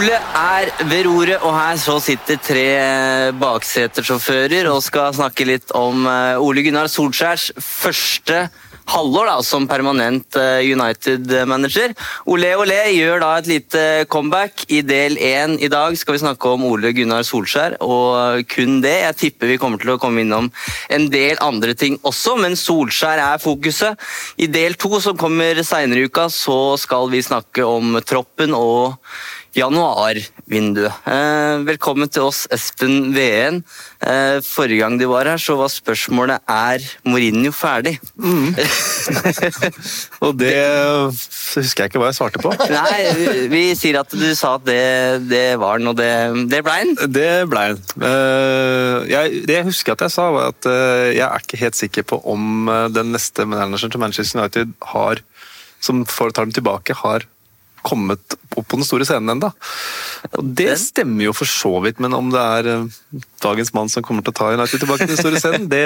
Ole er ved roret, og her så sitter tre baksetersjåfører og skal snakke litt om eh, Ole Gunnar Solskjærs første halvår da, som permanent eh, United-manager. Ole Ole gjør da et lite comeback. I del én i dag skal vi snakke om Ole Gunnar Solskjær, og kun det. Jeg tipper vi kommer til å komme innom en del andre ting også, men Solskjær er fokuset. I del to, som kommer seinere i uka, så skal vi snakke om troppen og januarvinduet. Eh, velkommen til oss, Espen Veen. Eh, forrige gang du var her, så var spørsmålet er Mourinho ferdig. Og det husker jeg ikke hva jeg svarte på. Nei, vi, vi sier at du sa at det, det var han, og det, det ble han. Det ble han. Eh, det jeg husker at jeg sa, var at jeg er ikke helt sikker på om den neste manageren til Manchester United har, som får ta dem tilbake, har kommet opp på den store scenen ennå. Det stemmer jo for så vidt, men om det er eh, dagens mann som kommer til å ta United tilbake til den store scenen, det,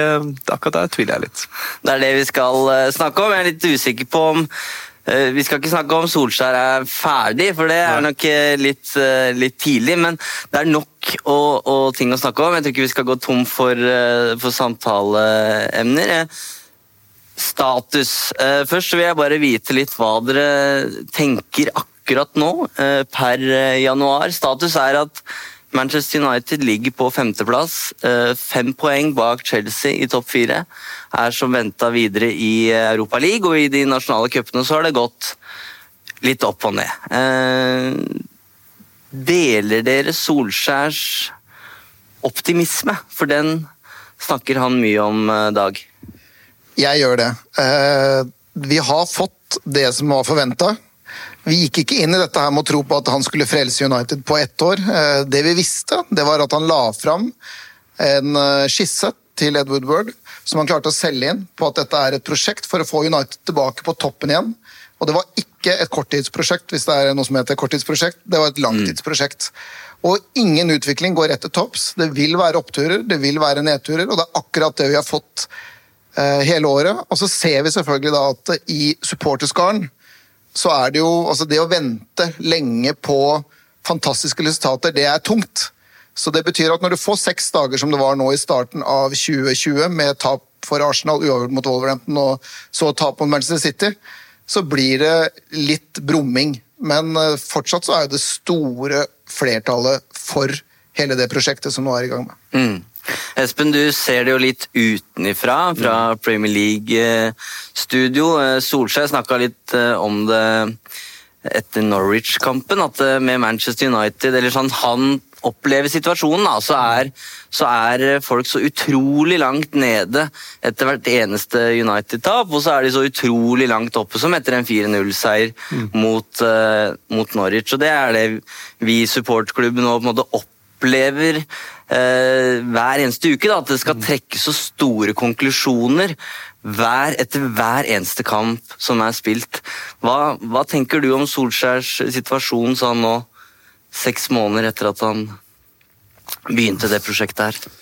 akkurat der tviler jeg litt. Det er det vi skal eh, snakke om. Jeg er litt usikker på om eh, Vi skal ikke snakke om Solskjær er ferdig, for det er nok litt, litt tidlig. Men det er nok og, og ting å snakke om. Jeg tror ikke vi skal gå tom for, for samtaleemner. Status. Eh, Først vil jeg bare vite litt hva dere tenker akkurat nå, eh, per eh, januar. Status er at Manchester United ligger på femteplass. Fem poeng bak Chelsea i topp fire. Er som venta videre i Europa League, og i de nasjonale cupene så har det gått litt opp og ned. Deler dere Solskjærs optimisme? For den snakker han mye om, Dag. Jeg gjør det. Eh, vi har fått det som var forventa. Vi gikk ikke inn i dette her med å tro på at han skulle frelse United på ett år. Eh, det vi visste, det var at han la fram en eh, skisse til Ed Woodward som han klarte å selge inn på at dette er et prosjekt for å få United tilbake på toppen igjen. Og det var ikke et korttidsprosjekt, hvis det er noe som heter korttidsprosjekt. Det var et langtidsprosjekt. Og ingen utvikling går rett til topps. Det vil være oppturer, det vil være nedturer, og det er akkurat det vi har fått hele året. Og så ser vi selvfølgelig da at i supporterskaren så er det jo altså det å vente lenge på fantastiske resultater, det er tungt. Så det betyr at når du får seks dager som det var nå i starten av 2020, med tap for Arsenal, uavgjort mot Wolverhampton og så tap mot Manchester City, så blir det litt brumming. Men eh, fortsatt så er jo det store flertallet for hele det prosjektet som nå er i gang med. Mm. Espen, du ser det jo litt utenifra, fra Premier League-studio. Solskjær snakka litt eh, om det etter Norwich-kampen, at eh, med Manchester United, eller sånn han opplever situasjonen, da, så er, så er folk så utrolig langt nede etter hvert eneste United-tap, og så er de så utrolig langt oppe som etter en 4-0-seier mot, uh, mot Norwich. Og det er det vi supportklubben nå på en måte opplever eh, hver eneste uke. Da, at det skal trekkes så store konklusjoner hver, etter hver eneste kamp som er spilt. Hva, hva tenker du om Solskjærs situasjon sånn nå, seks måneder etter at han begynte det prosjektet her?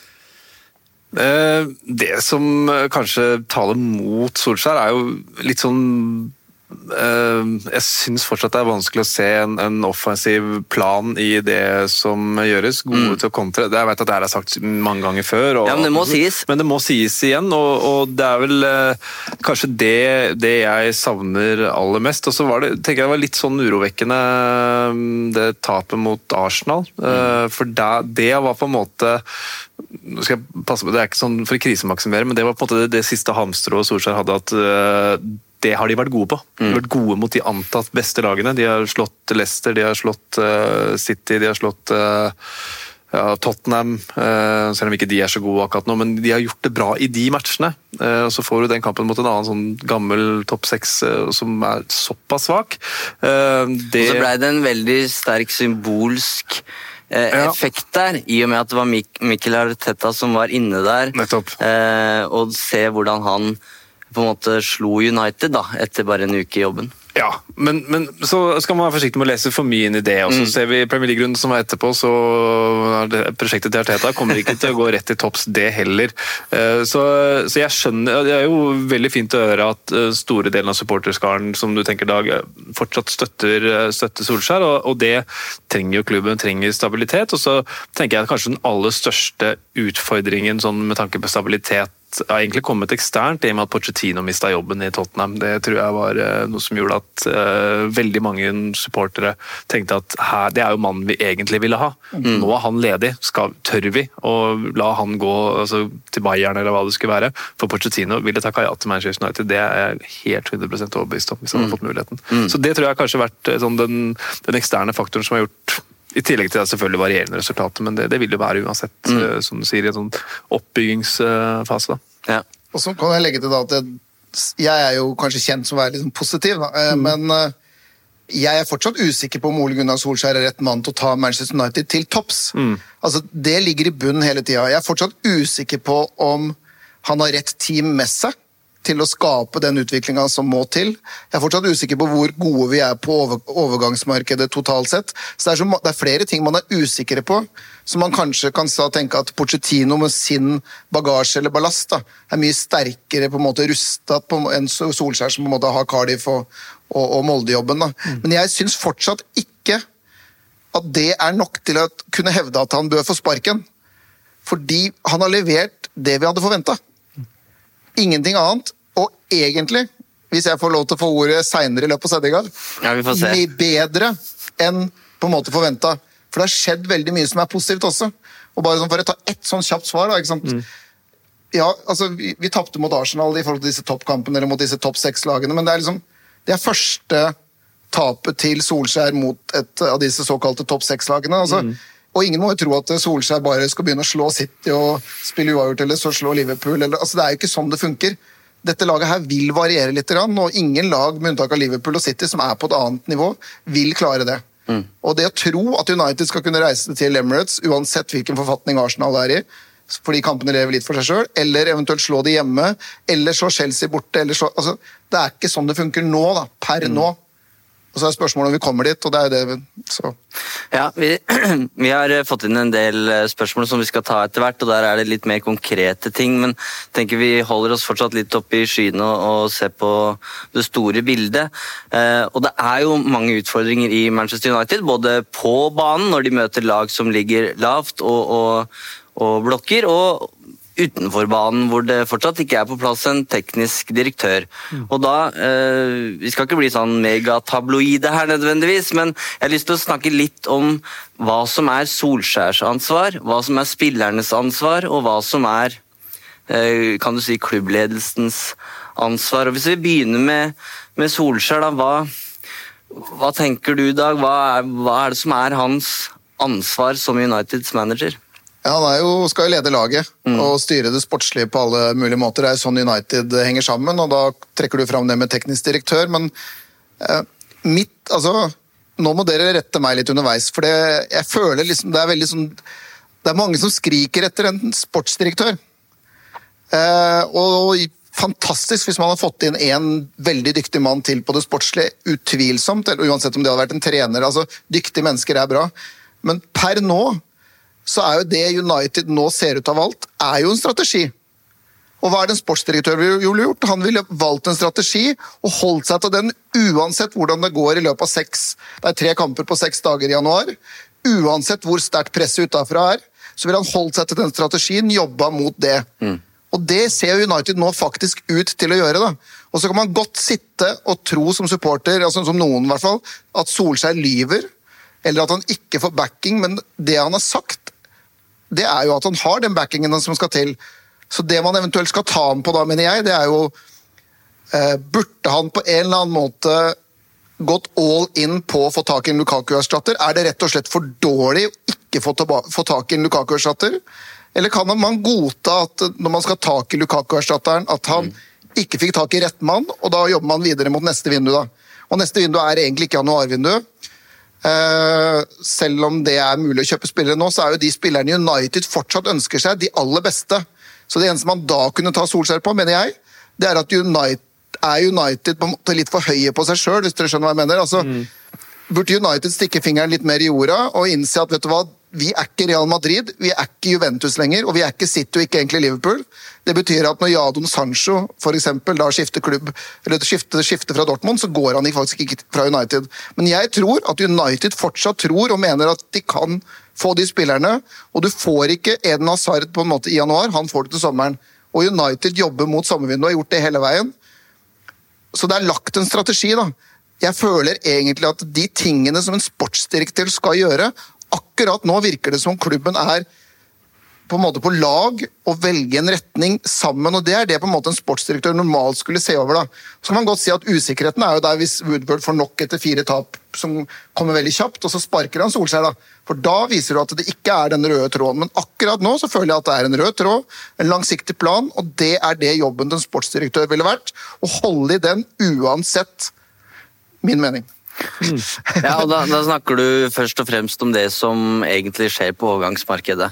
Eh, Det som kanskje taler mot Solskjær, er jo litt sånn Jeg syns fortsatt det er vanskelig å se en, en offensiv plan i det som gjøres. Gode til å kontre. Det- Jeg vet at det her er sagt mange ganger før. Og, Mm. Ja, men det må sies. Men det må sies igjen, og, og det er vel eh, kanskje det, det jeg savner aller mest. Og så var det, tenker jeg det var litt sånn urovekkende mm, det tapet mot Arsenal. Eh, For da, det var på en måte nå skal jeg passe på, Det er ikke sånn for å krisemaksimere, men det var på en måte det, det siste hamstrået Solskjær hadde. at eh, det har de vært gode på. De har vært gode mot de antatt beste lagene. De har slått Leicester, de har slått uh, City, de har slått uh, ja, Tottenham, Uh, selv om ikke de er så gode akkurat nå, men de har gjort det bra i de matchene. Og Så får du den kampen mot en annen sånn gammel topp seks som er såpass svak. Det, Og så blei det en veldig sterk symbolsk effekt der, i og med at det var Mik Mikkel Arteta som var inne der. Nettopp. Eh, og se hvordan han på en måte slo United da, etter bare en uke i jobben. Ja, men, men så skal man være forsiktig med å lese for mye inn i det. Og så ser vi Premier League-runden som var etterpå, så er det prosjektet til Arteta kommer ikke til å gå rett til topps, det heller. Eh, Så, så jeg skjønner Det er jo veldig fint å høre at eh, store delen av supporterskaren som du tenker Dag, eh, fortsatt støtter, støtter Solskjær, og, og det trenger jo klubben, trenger stabilitet. Og så tenker jeg at kanskje den aller største utfordringen sånn med tanke på stabilitet har egentlig kommet eksternt, i og med at Pochettino mista jobben i Tottenham. Det tror jeg var eh, noe som gjorde at uh, veldig mange supportere tenkte at her, det er jo mannen vi egentlig ville ha. Nå er han ledig, Skal, tør vi å la han gå altså, til Bayern eller hva det skulle være? For Pochettino ville takka ja til Manchester United, det er jeg helt 100 overbevist om. hvis han hadde fått muligheten. Så det tror jeg har kanskje vært eh, sånn, den, den eksterne faktoren som har gjort i tillegg til det er selvfølgelig varierende resultater, men det, det vil jo være uansett, Mm. som du sier, i en sånn oppbyggingsfase. da. Ja. Og så kan jeg legge til da at jeg, jeg er jo kanskje kjent som å være litt sånn positiv, da. mm. men eh, jeg er fortsatt usikker på om Ole Gunnar Solskjær er rett mann til å ta Manchester United til topps. Altså, det ligger i bunnen hele tida. Jeg er fortsatt usikker på om han har rett team med seg til å skape den utviklinga som må til. Jeg er fortsatt usikker på hvor gode vi er på over, overgangsmarkedet totalt sett. Så det er, så, det er flere ting man er usikre på, som man kanskje kan tenke at Pochettino med sin bagasje eller ballast da, er mye sterkere på en måte rusta enn Solskjær, som på en måte har Cardiff og, og, og Molde-jobben. Mm. Men jeg syns fortsatt ikke at det er nok til å kunne hevde at han bør få sparken. Fordi han har levert det vi hadde forventa. Ingenting annet. Og egentlig, hvis jeg får lov til å få ordet seinere i løpet av sendinga, Ja, vi får se. bedre enn på en måte forventa. For det har skjedd veldig mye som er positivt også. Og bare sånn For å ta ett sånn kjapt svar, da. ikke sant? Ja, altså, Vi, vi tapte mot Arsenal i forhold til disse toppkampene eller mot disse topp seks-lagene, men det er liksom det er første tapet til Solskjær mot et av disse såkalte topp seks-lagene. altså Og ingen må jo tro at Solskjær bare skal begynne å slå City og spille uavgjort eller så slå Liverpool. Eller, altså Det er jo ikke sånn det funker. Dette laget her vil variere litt, og ingen lag med unntak av Liverpool og City som er på et annet nivå, vil klare det. Og det å tro at United skal kunne reise til Emirates, uansett hvilken forfatning Arsenal er i, fordi kampene lever litt for seg sjøl, eller eventuelt slå de hjemme, eller slå Chelsea borte eller slå, altså, Det er ikke sånn det funker nå, da, per nå. Og så er spørsmålet om vi kommer dit, og det er det så. Ja, vi, vi har eh, fått inn en del eh, spørsmål som vi skal ta etter hvert, og der er det litt mer konkrete ting, men tenker vi holder oss fortsatt litt oppe i skyene og, og ser på det store bildet. Eh, og det er jo mange utfordringer i Manchester United, både på banen når de møter lag som ligger lavt og, og, og blokker, og utenfor banen, hvor det fortsatt ikke er på plass en teknisk direktør. Og da, eh, Vi skal ikke bli sånn megatabloide her nødvendigvis, men jeg har lyst til å snakke litt om hva som er Solskjærs ansvar, hva som er spillernes ansvar, og hva som er eh, kan du si, klubbledelsens ansvar. Og Hvis vi begynner med, med Solskjær, da, hva, hva tenker du, Dag? Hva er, hva er det som er hans ansvar som Uniteds manager? Ja, Han er jo, skal jo lede laget og styre det sportslige på alle mulige måter. Det er sånn United henger sammen, og da trekker du fram det med teknisk direktør. Men eh, mitt Altså, nå må dere rette meg litt underveis, for det, jeg føler liksom det er veldig sånn Det er mange som skriker etter en sportsdirektør. Eh, og fantastisk hvis man hadde fått inn en veldig dyktig mann til på det sportslige. Utvilsomt, eller uansett om det hadde vært en trener. altså Dyktige mennesker er bra. Men per nå så er jo det United nå ser ut av alt, er jo en strategi. Og hva er det en sportsdirektør ville gjort? Han ville valgt en strategi og holdt seg til den uansett hvordan det går i løpet av seks Det er tre kamper på seks dager i januar. Uansett hvor sterkt presset utafra er, så ville han holdt seg til den strategien, jobba mot det. Og det ser United nå faktisk ut til å gjøre. da. Og så kan man godt sitte og tro som supporter, altså som noen i hvert fall, at Solskjær lyver, eller at han ikke får backing, men det han har sagt, det er jo at han har den backingen som skal til. Så det man eventuelt skal ta ham på da, mener jeg, det er jo eh, Burde han på en eller annen måte gått all in på å få tak i en Lukaku-erstatter? Er det rett og slett for dårlig å ikke få, få tak i en Lukaku-erstatter? Eller kan man godta at når man skal ha tak i Lukaku-erstatteren, at han ikke fikk tak i rett mann, og da jobber man videre mot neste vindu, da? Og neste vindu er egentlig ikke januarvinduet. Eh, selv om det er mulig å kjøpe spillere nå, så er jo de spillerne United fortsatt ønsker seg, de aller beste. Så det eneste man da kunne ta Solskjær på, mener jeg, det er at United, er United på en måte litt for høye på seg sjøl, hvis dere skjønner hva jeg mener. Altså, Burde United stikke fingeren litt mer i jorda og innse at vet du hva, vi er ikke Real Madrid, vi er ikke Juventus lenger, og vi er ikke City og ikke egentlig Liverpool. Det betyr at når Jadon Sancho for eksempel, da skifter klubb, eller skifter, skifter fra Dortmund, så går han faktisk ikke fra United. Men jeg tror at United fortsatt tror og mener at de kan få de spillerne, og du får ikke Eden Hazard på en måte i januar, han får det til sommeren. Og United jobber mot sommervinduet har gjort det hele veien. Så det er lagt en strategi, da. Jeg føler egentlig at de tingene som en sportsdirektør skal gjøre Akkurat nå virker det som klubben er på en måte på lag og velge en retning sammen. og Det er det på en måte en sportsdirektør normalt skulle se over. da. Så kan man godt si at Usikkerheten er jo der hvis Woodward får nok etter fire tap som kommer veldig kjapt, og så sparker han Solskjær. da. For da viser du at det ikke er den røde tråden. Men akkurat nå så føler jeg at det er en rød tråd, en langsiktig plan, og det er det jobben til en sportsdirektør ville vært. Å holde i den uansett min mening. Ja, og da, da snakker du først og fremst om det som egentlig skjer på overgangsmarkedet.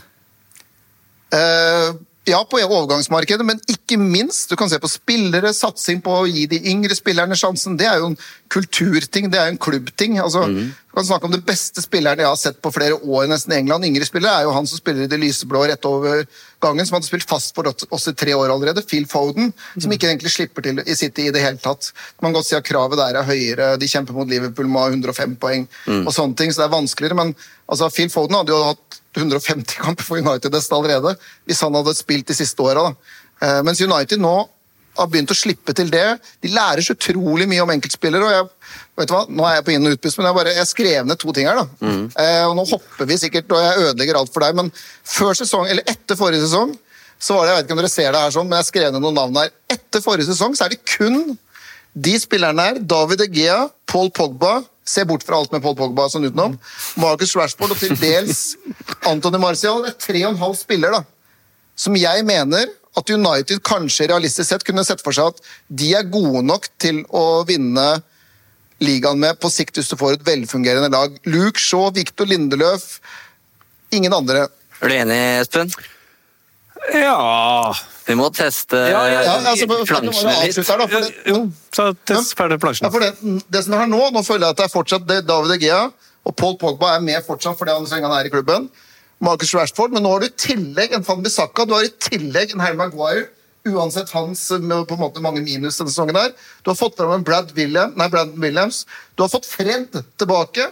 Eh, ja, på overgangsmarkedet, men ikke minst. Du kan se på spillere, satsing på å gi de yngre spillerne sjansen. Det er jo en kulturting, det er en klubbting. Altså, Du kan snakke om den beste spilleren jeg har sett på flere år nesten i England. Yngre spillere er jo han som spiller i det lyseblå rett over gangen, som hadde spilt fast for oss i tre år allerede. Phil Foden, som ikke egentlig slipper til i City i det hele tatt. Man kan godt si at kravet der er høyere. De kjemper mot Liverpool med 105 poeng og sånne ting, så det er vanskeligere. Men altså, Phil Foden hadde jo hatt 150 kamper for United nesten allerede, hvis han hadde spilt de siste åra. Eh, mens United nå har begynt å slippe til det. De lærer så utrolig mye om enkeltspillere. og jeg, vet du hva, Nå er jeg på inn- og utpust, men jeg, bare, jeg skrev ned to ting her. da. Eh, og Nå hopper vi sikkert, og jeg ødelegger alt for deg, men før sesong, eller etter forrige sesong så var det, jeg vet ikke om dere ser det her sånn, men jeg skrev ned noen navn her. Etter forrige sesong så er det kun de spillerne her, David Egea, Paul Pogba Se bort fra alt med Paul Pogba sånn utenom. Marcus Rashford og til dels Antony Marcial. Det er tre og en halv spiller da, som jeg mener at United kanskje realistisk sett kunne sett for seg at de er gode nok til å vinne ligaen med på sikt hvis du får et velfungerende lag. Luke Shaw, Victor Lindeløf, ingen andre. Er du enig, Espen? Ja Vi må teste Ja, ja, Ja, altså, plansjene litt. her da, for det, Jo, så test ferdig Ja, plansjen. for det, det som er her nå, nå føler jeg at det er fortsatt det, David Egea og Paul Pogba er med fortsatt fordi han han er i klubben. Marcus Rashford, men nå har du i tillegg en Van Bissaka, du har i tillegg en Harry Maguire, uansett hans på en måte mange minus denne sesongen her. Du har fått fram en Brad William, nei, Brandon Williams. Du har fått Fred tilbake.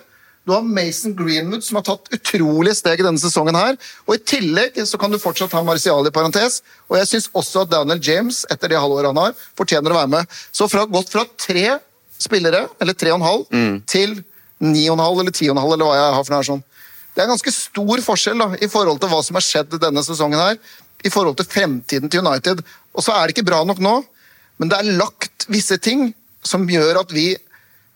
Du har Mason Greenwood, som har tatt utrolige steg i denne sesongen her. Og i tillegg så kan du fortsatt ha Martial i parentes. Og jeg syns også at Daniel James, etter det halvåret han har, fortjener å være med. Så fra, gått fra tre spillere, eller tre og en halv, til ni og en halv eller ti og en halv, eller hva jeg har for noe her sånn. Det er en ganske stor forskjell da, i forhold til hva som har skjedd denne sesongen her, i forhold til fremtiden til United. Og så er det ikke bra nok nå, men det er lagt visse ting som gjør at vi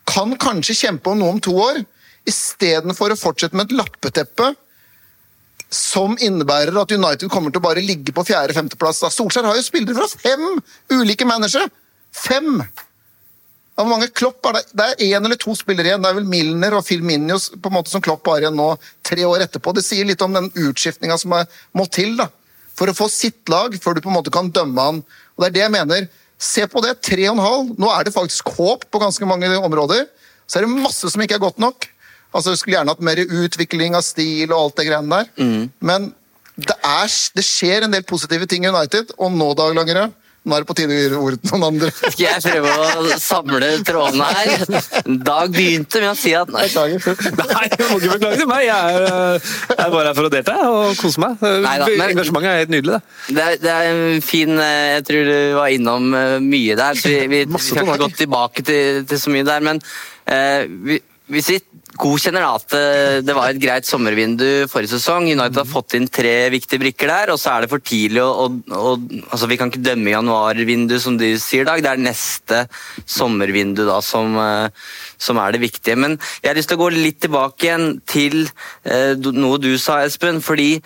kan kanskje kjempe om noe om to år, istedenfor å fortsette med et lappeteppe som innebærer at United kommer til å bare ligge på fjerde-femteplass. Solskjær har jo spillere fra fem ulike managere! Fem! Hvor mange Klopp er det? Det er én eller to spillere igjen. Det er vel Milner og Phil Minios på en måte som Klopp har igjen nå, tre år etterpå. Det sier litt om den utskiftninga som er, må til da, for å få sitt lag, før du på en måte kan dømme han. Og Det er det jeg mener. Se på det, tre og en halv. Nå er det faktisk håp på ganske mange områder. Så er det masse som ikke er godt nok. Altså, Jeg skulle gjerne hatt mer utvikling av stil og alt det greiene der. Men det, er, det skjer en del positive ting i United, og nå, Dag Langerød, nå er det på tide å gi ordet til noen andre. Skal jeg prøve å samle trådene her? Dag begynte med å si at nei, Nei, jeg må ikke beklage til meg. Jeg er, øh, jeg er bare her for å delta og kose meg. Neida, men- Engasjementet er helt nydelig. det. Det er, det er en fin eh, Jeg tror du var innom eh, mye der, så vi, vi, vi skal ikke gå tilbake til, til så mye der. Men uh, vi, hvis vi godkjenner at eh, det var et greit sommervindu forrige sesong, United har fått inn tre viktige brikker der, og så er det for tidlig å, å, å altså Vi kan ikke dømme januarvindu, som du sier, Dag. Det er neste sommervindu da som, eh, som er det viktige. Men jeg har lyst til å gå litt tilbake igjen til eh, noe du sa, Espen. fordi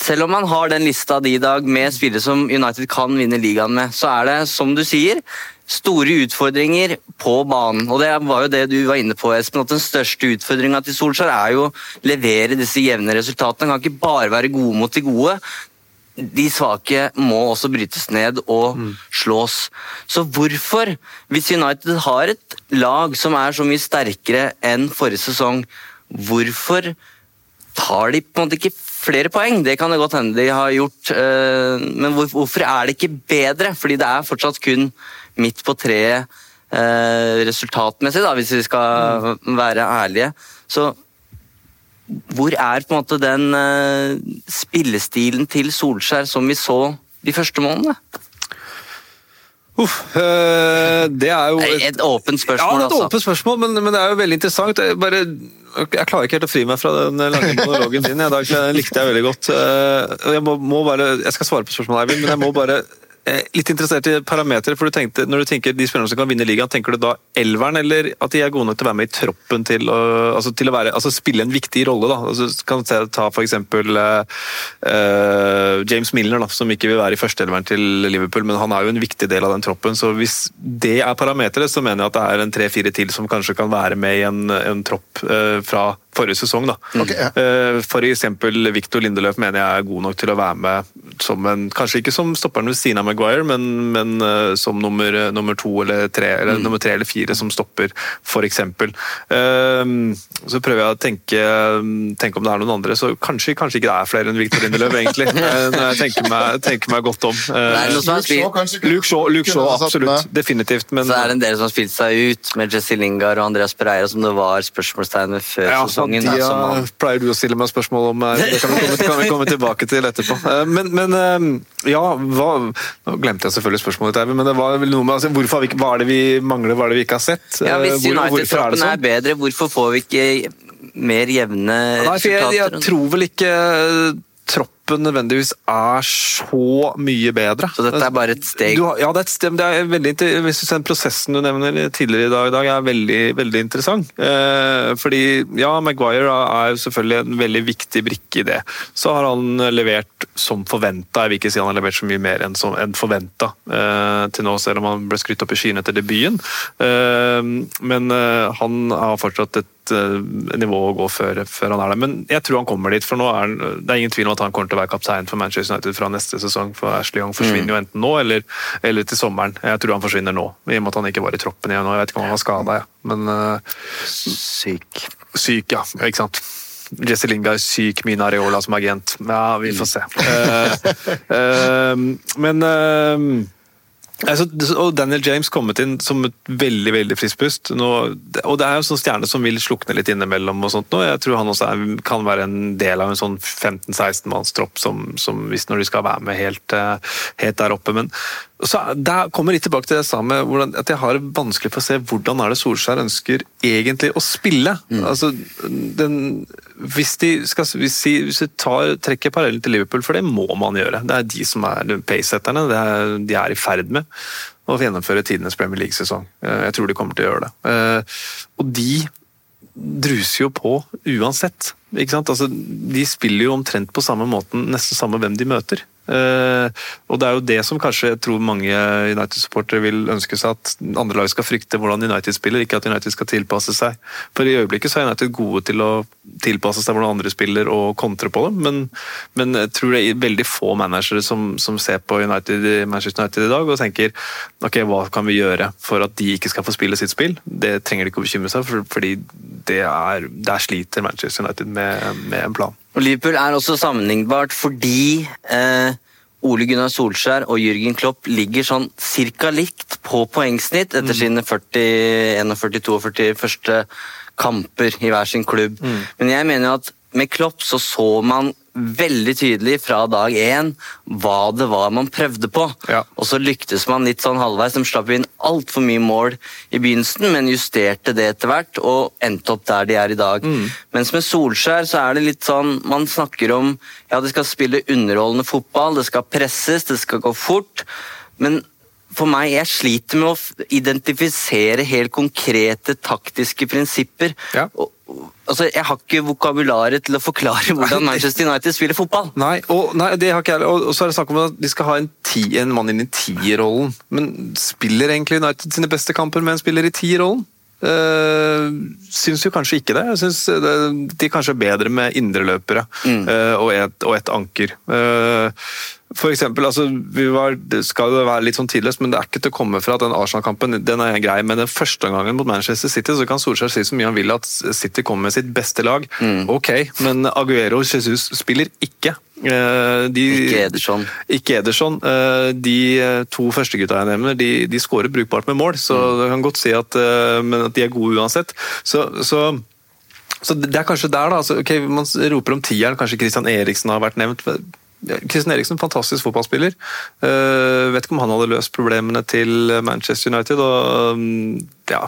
selv om man har den lista di i dag med spillere som United kan vinne ligaen med, så er det, som du sier, store utfordringer på banen. Og det var jo det du var inne på, Espen, at den største utfordringa til Solskjær er jo å levere disse jevne resultatene. Han kan ikke bare være gode mot de gode. De svake må også brytes ned og slås. Så hvorfor, hvis United har et lag som er så mye sterkere enn forrige sesong, hvorfor tar de på en måte ikke flere poeng. Det kan det godt hende de har gjort, eh, men hvorfor er det ikke bedre? Fordi det er fortsatt kun midt på treet eh, resultatmessig, da, hvis vi skal være ærlige. Så hvor er på en måte den eh, spillestilen til Solskjær som vi så de første månedene? Uff, øh, det er jo Et, Et åpent Ja, spørsmål, er et altså. åpent spørsmål, men, men det er jo veldig interessant. Jeg, bare, jeg klarer ikke helt å fri meg fra den lange monologen din. Jeg, den likte jeg veldig godt. Eh, Jeg, må, må bare, jeg skal svare på spørsmålet, Eivind, men jeg må bare eh, Litt interessert i parametere. for du tenkte, Når du tenker de spillerne som kan vinne ligaen, tenker du da elveren, eller at de er gode nok til å være med i troppen til å, altså til å være, altså spille en viktig rolle? da, altså kan du Ta for eksempel eh, eh, James Milner, da, som ikke vil være i førsteelveren til Liverpool, men han er jo en viktig del av den troppen. så Hvis det er parameteret, så mener jeg at det er en tre-fire til som kanskje kan være med i en, en tropp uh, fra forrige sesong. da. Okay, ja. Eh, For eksempel Victor Lindeløf mener jeg er god nok til å være med som en, kanskje ikke som stopperen ved siden av Maguire, men, men eh, som nummer, nummer to eller tre, eller Mm. nummer tre eller fire som stopper. Eh, Så prøver jeg å tenke, tenke om det er noen andre, så kanskje, kanskje ikke det er flere enn Victor Lindeløf, egentlig. eh, Når jeg tenker meg, tenker meg godt om. Eh, er Luke Shaw Luke Shaw, absolutt. Definitivt. Men Så er det en del som har spilt seg ut, med Jesse Lingard og Andreas Pereira, som det var spørsmålstegn ved før Ja, sesongen. de, man- pleier du å stille meg spørsmål om. eh, Det kan vi komme, kan vi komme tilbake til etterpå. Eh, Men, men eh, ja, hva, Nå glemte jeg selvfølgelig spørsmålet, ditt, men det var vel noe med altså, hvorfor hva er det vi mangler, hva er det vi ikke har sett? Ja, Hvis hvor- er United-troppen er er bedre, hvorfor får vi ikke mer jevne Nei, for jeg, jeg tror vel ikke troppen nødvendigvis er så mye bedre. Så dette er bare et steg? Du har, ja, det er et steg, det er veldig, hvis du ser prosessen du nevner tidligere i dag, i dag er veldig, veldig interessant. Eh, fordi, ja, Maguire er selvfølgelig en veldig viktig brikke i det. Så har han levert som forventa. Jeg vil ikke si han har levert så mye mer enn, som- enn forventa eh, til nå, selv om han ble skrytt opp i skyene etter debuten. Eh, men eh, han har fortsatt et eh, nivå å gå før, før han er der. Men jeg tror han kommer dit, for nå er han, det er ingen tvil om at han kommer til å være kaptein for Manchester United fra neste sesong. For Ashley Young forsvinner jo enten nå eller, eller til sommeren. Jeg tror han forsvinner nå, i og med at han ikke var i troppen igjen nå. Jeg vet ikke om han var skada, men uh, Syk. syk, ja. Ikke sant. Jesse Lingard er syk, Mina Areola som agent. Ja, vi får se. Uh, uh, men Altså, og Daniel James kommet inn som et veldig veldig friskt pust. Og Det er jo sånn stjerne som vil slukne litt innimellom. og sånt nå. Jeg tror han også er, kan være en del av en sånn 15-16 manns tropp som, som hvis når de skal være med helt, eh, helt der oppe. Men så der kommer litt tilbake til det jeg sa med hvordan, at jeg har det vanskelig for å se hvordan er det Solskjær ønsker egentlig å spille. Altså, den, hvis de, skal, hvis de, hvis de tar, trekker parallellen til Liverpool, for det må man gjøre. Det er de som er pacesetterne. Er, de er i ferd med å gjennomføre tidenes Premier League-sesong. Eh, Jeg tror de kommer til å gjøre det. Eh, Og de druser jo på uansett. Ikke sant? Altså, de spiller jo omtrent på samme måten, nesten samme hvem de møter. Eh, og det er jo det som kanskje jeg tror mange United-supportere vil ønske seg, at andre lag skal frykte hvordan United spiller, ikke at United skal tilpasse seg. For i øyeblikket så er United gode til å tilpasse seg hvordan andre spiller og kontre på dem, men, men jeg tror det er veldig få managere som, som ser på United, Manchester United i dag og tenker ok, hva kan vi gjøre for at de ikke skal få spille sitt spill. Det trenger de ikke å bekymre seg for, fordi det er, der sliter Manchester United med, med en plan. Og Liverpool er også sammenlignbart fordi eh, Ole Gunnar Solskjær og Jürgen Klopp ligger sånn cirka likt på poengsnitt etter sine 40, 41-42 første kamper i hver sin klubb. Men jeg mener jo at med Klopp så så man veldig tydelig fra dag én hva det var man prøvde på. Ja. Og så lyktes man litt sånn halvveis. De slapp inn altfor mye mål i begynnelsen, men justerte det etter hvert og endte opp der de er i dag. Mens med Solskjær så er det litt sånn Man snakker om ja, det skal spille underholdende fotball, det skal presses, det skal gå fort. Men for meg, jeg sliter med å identifisere helt konkrete taktiske prinsipper. Ja. Og, altså, jeg har ikke vokabularet til å forklare hvordan Manchester United spiller fotball. Nei, og, nei, det har ikke jeg. Og, og så er det snakk om at de skal ha en, ti, en mann inn i tierrollen. Men spiller egentlig United sine beste kamper med en spiller i tierrollen? Uh, syns jo kanskje ikke det. Jeg syns det, de kanskje er bedre med indreløpere eh, og, et, og et anker. Eh, for eksempel, altså, vi var, det skal jo være litt sånn tidløst, men det er ikke til å komme fra at den Arsenal-kampen den er grei. Men den første gangen mot Manchester City så kan Solskjær si så mye han vil at City kommer med sitt beste lag. Ok, men Aguero og Jesus spiller ikke. Eh, de, Ikke Ederson. Ikke Ederson. Eh, De to første gutta jeg nevner, de, de skårer brukbart med mål, så Mm. du kan godt si at, eh, men at de er gode uansett. Så, så, så det er kanskje der, da. Altså, ok, Man roper om tieren, kanskje Christian Eriksen har vært nevnt. Christian Eriksen, fantastisk fotballspiller. Uh, vet ikke om han hadde løst problemene til Manchester United. og um, ja,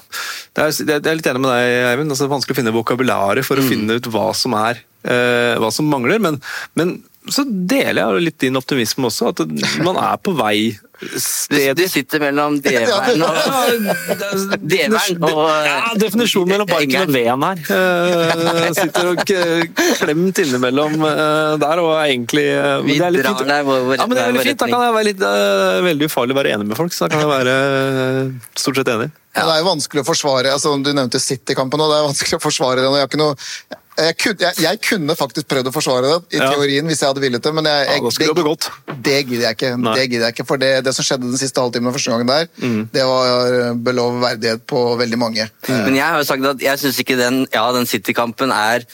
det er, det er- Jeg er litt enig med deg, Eivind. Altså, det er vanskelig å finne vokabularet for å finne ut hva som er uh, hva som mangler. Men, men så deler jeg litt din optimisme også, at man er på vei sted du sitter mellom deveren og Deveren og ja, definisjonen mellom barken og veden her. Eh, sitter og klemt innimellom eh, der, og er egentlig eh, Vi drar deg hvor- retning. ja, men det er veldig fint. Da kan jeg være litt, eh, veldig ufarlig å være enig med folk, så da kan jeg være eh, stort sett enig. Ja. Det er jo vanskelig å forsvare altså Du nevnte City-kampen, og det er vanskelig å forsvare den. Jeg, har ikke noe, jeg, kunne, jeg, jeg kunne faktisk prøvd å forsvare det i Ja. teorien hvis jeg hadde villet det, men jeg, jeg, ja, det, det, det gidder jeg ikke. Nei. Det gidder jeg ikke, For det, det som skjedde den siste halvtimen første gangen der, Mm. det var belov verdighet på veldig mange. Men jeg har jo sagt at jeg syns ikke den, ja, den City-kampen er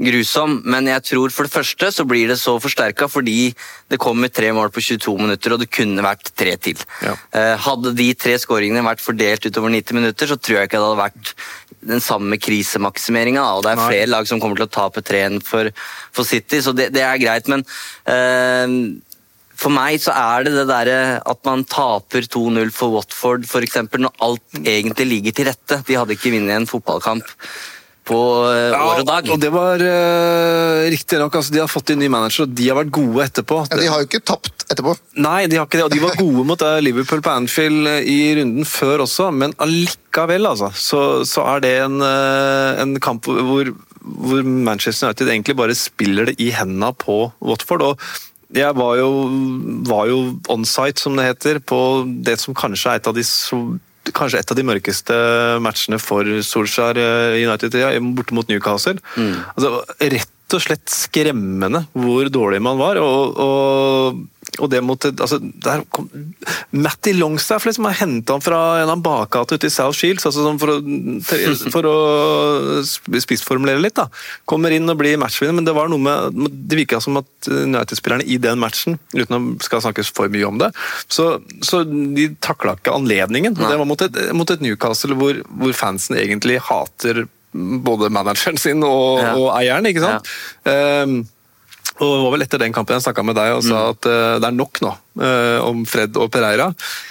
grusom, men jeg tror for det første så blir det så forsterka fordi det kommer tre mål på 22 minutter, og det kunne vært tre til. Ja. Eh, Hadde de tre skåringene vært fordelt utover 90 minutter, så tror jeg ikke det hadde vært den samme krisemaksimeringa. Og det er Nei. flere lag som kommer til å tape 3-1 for, for City, så det, det er greit. Men øh, for meg så er det det derre at man taper 2-0 for Watford, f.eks., når alt egentlig ligger til rette. De hadde ikke vunnet en fotballkamp på eh, år og dag. og det var uh, riktig nok. Altså, de har fått inn ny manager, og de har vært gode etterpå. Ja, de har jo ikke tapt etterpå. Nei, de har ikke det, og de var gode mot eh, Liverpool på Anfield i runden før også, men allikevel, altså, så, så er det en, en kamp hvor, hvor Manchester United egentlig bare spiller det i hendene på Watford. og jeg var jo, var jo on-site, som det heter, på det som kanskje er et av de så Kanskje et av de mørkeste matchene for Solskjær eh, United, ja, borte mot Newcastle. Altså, rett og slett skremmende hvor dårlig man var. og, og og det mot altså, der kom, Matty Longstaff liksom har henta han fra en av bakgatene ute i South Shields altså sånn for, å, for å spissformulere litt. da. Kommer inn og blir matchvinner, men det var noe med det virka som at United-spillerne i den matchen, uten å skal snakkes for mye om det, så, så de takla ikke anledningen. Nei. Det var mot et, mot et Newcastle hvor, hvor fansen egentlig hater både manageren sin og, Ja. og eieren, ikke sant? Ehm, og det var vel etter den kampen jeg snakka med deg og sa at eh, det er nok nå om Fred og Pereira.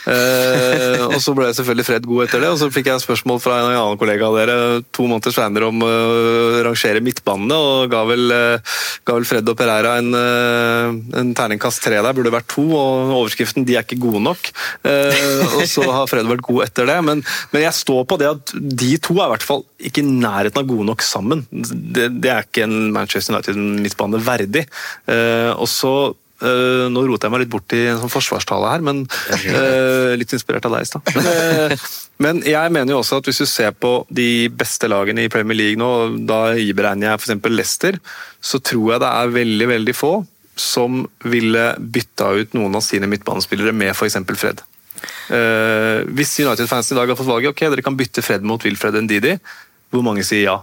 Eh, og så ble selvfølgelig Fred god etter det, og så fikk jeg spørsmål fra en annen kollega av dere to måneder senere om eh, å rangere midtbanene, og ga vel, eh, ga vel Fred og Pereira en, eh, en terningkast tre der, burde vært to, og overskriften 'de er ikke gode nok'. Eh, og så har Fred vært god etter det, men, men jeg står på det at de to er i hvert fall ikke i nærheten av gode nok sammen. Det, det er ikke en Manchester United-midtbane verdig. Eh, og så eh, Nå roter jeg meg litt bort i en sånn forsvarstale her, men uh, litt inspirert av deg i stad. Eh, Men jeg mener jo også at hvis du ser på de beste lagene i Premier League nå, da iberegner jeg f.eks. Leicester, så tror jeg det er veldig, veldig få som ville bytta ut noen av sine midtbanespillere med f.eks. Fred. Hvis United-fansen i dag har fått valget, ok, dere kan bytte Fred mot Wilfred Ndidi, hvor mange sier ja?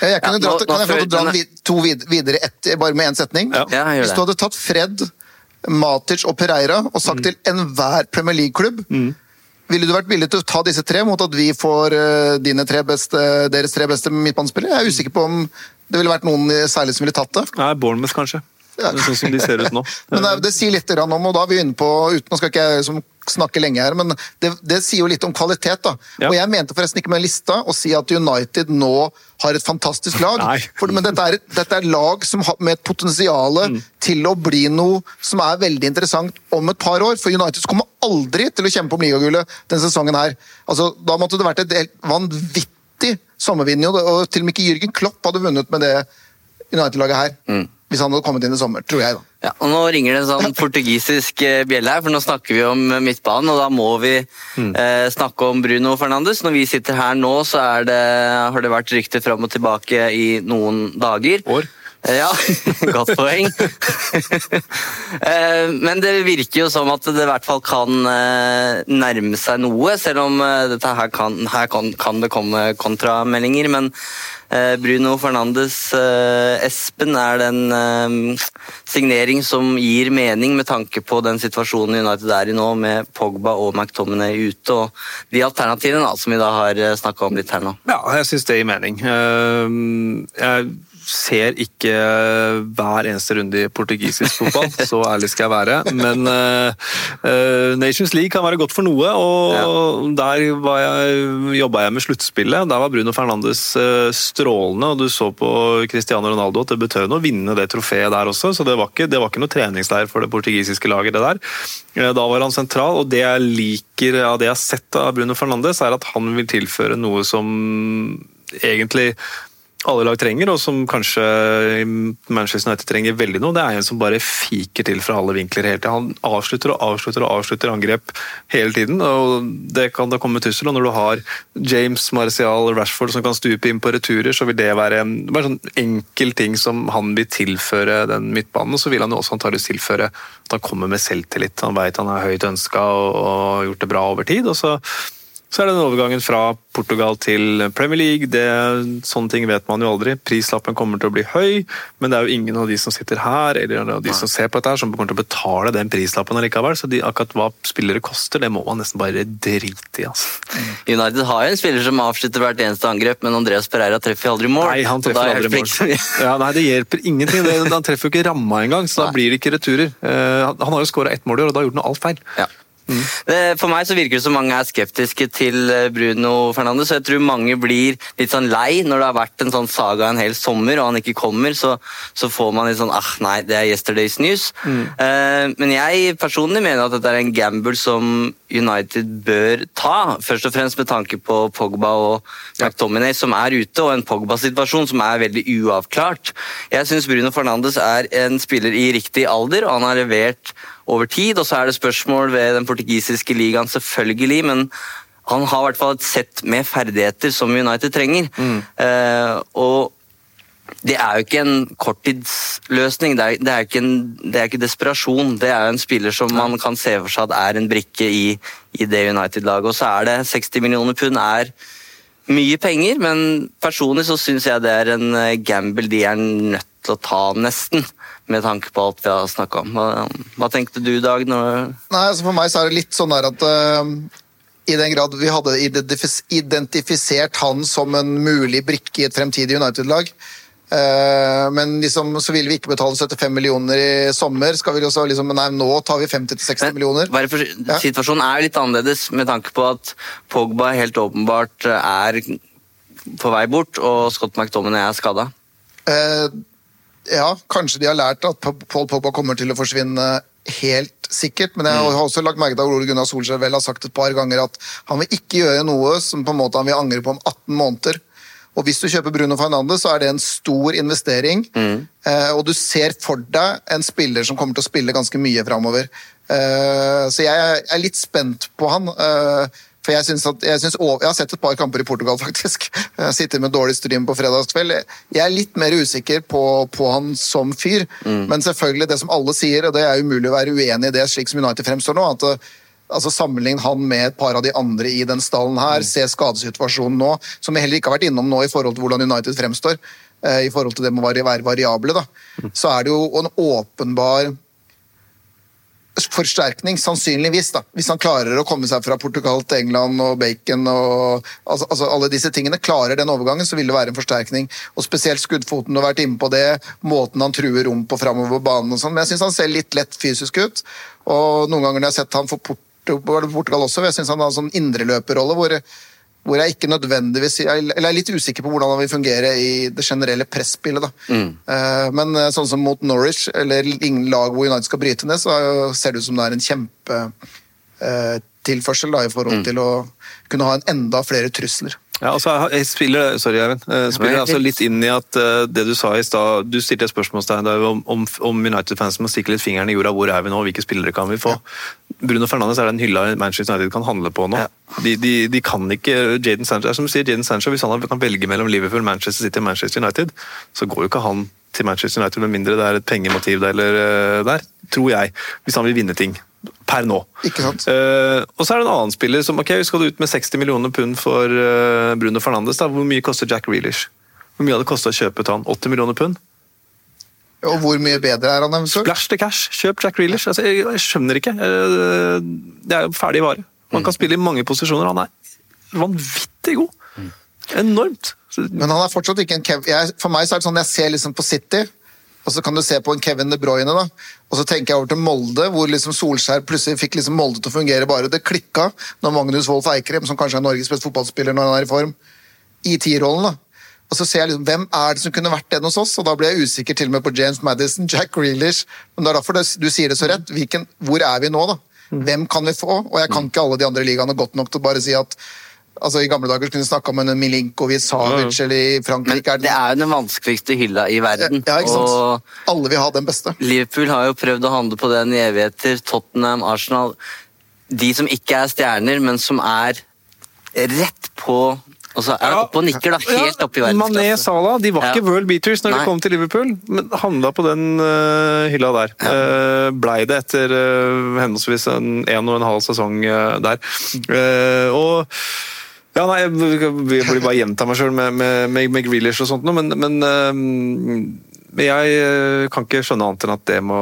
Jeg kunne Ja, nå- kan jeg få lov til å dra den vid- to vid videre ett, bare med én setning? Ja. Ja, Hvis du hadde tatt Fred, Matic og Pereira og sagt til enhver Premier League-klubb Ville du vært villig til å ta disse tre mot at vi får eh, dine tre beste, deres tre beste midtbanespillere? Jeg er usikker på om det ville vært noen særlig som ville tatt det. Nei, Bournemouth kanskje. Sånn som de ser ut nå. Men det, det sier litt om, og da er vi inne på uten, Nå skal ikke jeg liksom snakke lenge her, men det, det sier jo litt om kvalitet. da. Ja. Og Jeg mente forresten ikke med lista å si at United nå har et fantastisk lag. For, men dette er, dette er lag som har, med et potensial Mm. til å bli noe som er veldig interessant om et par år. For United kommer aldri til å kjempe om ligagullet denne sesongen her. Altså, Da måtte det vært et helt vanvittig sommervinner, og til og med ikke Jürgen Klopp hadde vunnet med det United-laget her. Mm. Hvis han hadde kommet inn i sommer, tror jeg. da. Ja, og Nå ringer det en sånn portugisisk eh, bjelle her, for nå snakker vi om eh, midtbanen, og da må vi eh, snakke om Bruno Fernandes. Når vi sitter her nå, så er det, har det vært rykter fram og tilbake i noen dager. År. Eh, Ja, godt poeng. Eh, Men det virker jo som at det i hvert fall kan nærme seg noe, selv om dette her kan, her kan, kan det komme kontrameldinger. Men Bruno Fernandes eh, Espen er det en eh, signering som gir mening med tanke på den situasjonen United er i nå, med Pogba og McTominay ute, og de alternativene som vi da har snakka om litt her nå. Ja, jeg syns det gir mening. Eh, Jeg ser ikke hver eneste runde i portugisisk fotball, så ærlig skal jeg være. Men eh, Nations League kan være godt for noe, og der var jeg, jobba jeg med sluttspillet. Der var Bruno Fernandes eh, strålende, og du så på Cristiano Ronaldo at det betød noe å vinne det trofeet der også, så det var ikke, det var ikke noe treningsleir for det portugisiske laget, det der. Da var han sentral, og det jeg liker av det jeg har sett av Bruno Fernandes, er at han vil tilføre noe som egentlig alle lag trenger, og som kanskje Manchester United trenger veldig nå, det er en som bare fiker til fra alle vinkler hele tiden. Han avslutter og avslutter og avslutter angrep hele tiden, og det kan da komme tussel. Og når du har James, Martial, Rashford som kan stupe inn på returer, så vil det være en bare sånn enkel ting som han vil tilføre den midtbanen. Og så vil han jo også antakeligvis tilføre at han kommer med selvtillit. Han veit han er høyt ønska og, og gjort det bra over tid. og så så er det den overgangen fra Portugal til Premier League. Det, sånne ting vet man jo aldri. Prislappen kommer til å bli høy, men det er jo ingen av de som sitter her eller av de som ser på dette her, som kommer til å betale den prislappen allikevel. Så de, akkurat hva spillere koster, det må man nesten bare drite i. altså. United har jo en spiller som avslutter hvert eneste angrep, men Andreas Pereira treffer aldri mål. Nei, han treffer aldri mål. Ja, nei, det hjelper ingenting. Det, han treffer jo ikke ramma engang, så da blir det ikke returer. Eh, han- har jo skåra ett mål i år, og da har gjort noe alt feil. Ja. Det, for meg så virker det som mange er skeptiske til eh, Bruno Fernandes. Jeg tror mange blir litt sånn lei når det har vært en sånn saga en hel sommer og han ikke kommer. Så, så får man litt sånn ah, nei, det er yesterday's news. Eh, men jeg personlig mener at dette er en gamble som United bør ta. Først og fremst med tanke på Pogba og McTominay som er ute, og en Pogba-situasjon som er veldig uavklart. Jeg syns Bruno Fernandes er en spiller i riktig alder, og han har levert over tid. Og så er det spørsmål ved den portugisiske ligaen, selvfølgelig, men han har i hvert fall et sett med ferdigheter som United trenger. Eh, og det er jo ikke en korttidsløsning, det er, det, er ikke en, det er ikke desperasjon. Det er jo en spiller som man kan se for seg at er en brikke i, i det United-laget. Og så er det 60 millioner pund er mye penger, men personlig så syns jeg det er en gamble de er nødt til å ta, nesten. Med tanke på alt vi har snakka om. Hva, hva tenkte du, Dag? Når Nei, altså For meg så er det litt sånn der at uh, i den grad vi hadde identifis identifisert han som en mulig brikke i et fremtidig United-lag, uh, men liksom, så ville vi ikke betale 75 millioner i sommer. Skal vi også liksom, Nei, nå tar vi 50-60 millioner. For, Ja. Situasjonen er litt annerledes med tanke på at Pogba helt åpenbart er på vei bort, og Scott McDominay er skada. Eh, ja, kanskje de har lært at Paul Pogba kommer til å forsvinne helt sikkert, men jeg har også lagt merke til at Ole Gunnar Solskjær vel har sagt et par ganger at han vil ikke gjøre noe som på en måte han vil angre på om 18 måneder. Og hvis du kjøper Bruno Fernandes, så er det en stor investering. Eh, og du ser for deg en spiller som kommer til å spille ganske mye framover. Eh, så jeg er litt spent på han. eh, for jeg, synes at, jeg, synes, jeg har sett et par kamper i Portugal, faktisk. Jeg sitter med dårlig stream på fredagskveld. Jeg er litt mer usikker på, på han som fyr. Men selvfølgelig, det som alle sier, og det er umulig å være uenig i det, slik som United fremstår nå, at eh, altså Sammenlign han med et par av de andre i den stallen her. Se skadesituasjonen nå, som vi heller ikke har vært innom nå i forhold til hvordan United fremstår. eh, I forhold til det med å være variable, da. Så er det jo en åpenbar forsterkning, sannsynligvis. da. Hvis han klarer å komme seg fra Portugal til England og bacon og altså, altså alle disse tingene, klarer den overgangen, så vil det være en forsterkning. Og spesielt skuddfoten, du har vært inne på det, måten han truer rom på framover banen og sånn. Men jeg syns han ser litt lett fysisk ut. Og noen ganger når jeg har sett han for Port Portugal også, jeg syns han har en sånn indreløperrolle hvor hvor jeg ikke nødvendigvis Eller jeg er litt usikker på hvordan han vil fungere i det generelle presspillet. da. Eh, Men eh, sånn som mot Norwich, eller ingen lag hvor United skal bryte ned, så er ser det ut som det er en kjempetilførsel da, i forhold til å kunne ha en enda flere trusler. Ja, altså, jeg spiller, sorry, Eivind. Spiller altså litt inn i at eh, det du sa i stad Du stilte et spørsmålstegn om, om, om United-fans må stikke litt fingeren i jorda. Hvor er vi nå? Hvilke spillere kan vi få? Bruno Fernandes er den hylla Manchester United kan handle på nå. De, de, de kan ikke Jaden Sancho, som sier, Jadon Sancho, Hvis han kan velge mellom Liverpool, Manchester City og Manchester United, så går jo ikke han til Manchester United med mindre det er et pengemotiv der, eller, eh, der, tror jeg. Hvis han vil vinne ting. Per nå. Ikke sant? Uh, og så er det en annen spiller som ok, skal du ut med 60 millioner pund for uh, Bruno Fernandes. da, Hvor mye koster Jack Reelish? Hvor mye hadde det kosta å kjøpe til han? 80 millioner pund? Og hvor mye bedre er han eventuelt? Splash to cash! Kjøp Jack Reelish. Altså, jeg, jeg skjønner ikke. Eh, det er jo ferdig vare. Man kan spille i mange posisjoner. Han er vanvittig god. Enormt. Men han er fortsatt ikke en Kev... Jeg, for meg så er det sånn jeg ser liksom på City, og så kan du se på en Kevin De Bruyne, da. Og så tenker jeg over til Molde, hvor liksom Solskjær plutselig fikk liksom Molde til å fungere bare. Det klikka når Magnus Wolff Eikrem, som kanskje er Norges beste fotballspiller når han er i form, i tierrollen, da. Og så ser jeg liksom, Hvem er det som kunne vært den hos oss? Og Da blir jeg usikker til og med på James Madison, Jack Grealish. Men det er derfor du sier det så rett. Hvilken, hvor er vi nå, da? Hvem kan vi få? Og jeg kan ikke alle de andre ligaene godt nok til å bare si at altså I gamle dager kunne vi snakka om en Milinkovic, Savic eller i Men Frankrike. er det er jo den vanskeligste hylla i verden. ja, ikke sant? Og Alle vil ha den beste. Liverpool har jo prøvd å handle på den i evigheter. Tottenham, Arsenal De som ikke er stjerner, men som er rett på Altså er det oppe og nikker, da. Helt oppe i Mané verdensklasse. Salah de var ikke world beaters når Nei. de kom til Liverpool, men handla på den uh, hylla der. Uh, Blei det etter uh, henholdsvis en, en og en halv sesong uh, der. Og ja, nei, jeg blir bare gjenta meg sjøl med, med, med, med Grealish og sånt, men, men jeg kan ikke skjønne annet enn at det må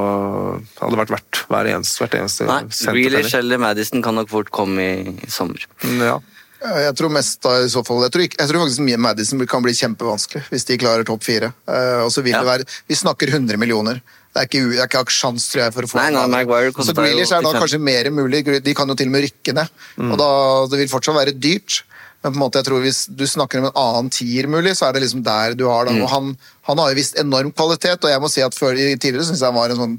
hadde vært verdt hver eneste, hvert eneste Nei. Grealish eller Madison kan nok fort komme i, i sommer. Ja. Jeg tror mest da i så fall Jeg tror, jeg tror faktisk Madison kan bli kjempevanskelig hvis de klarer topp fire. Uh, og så vil Ja. det være Vi snakker 100 millioner. Det er ikke, det er ikke sjans, tror jeg, for å få Nei, nei. Maguire Så Grealish er da kanskje mer mulig. De kan jo til og med rykke ned. Og da, Det vil fortsatt være dyrt. Men på en måte, jeg tror hvis du snakker om en annen tier mulig, så er det liksom der du har da. Og han, han har jo visst enorm kvalitet, og jeg må si at før, tidligere syns jeg han var en sånn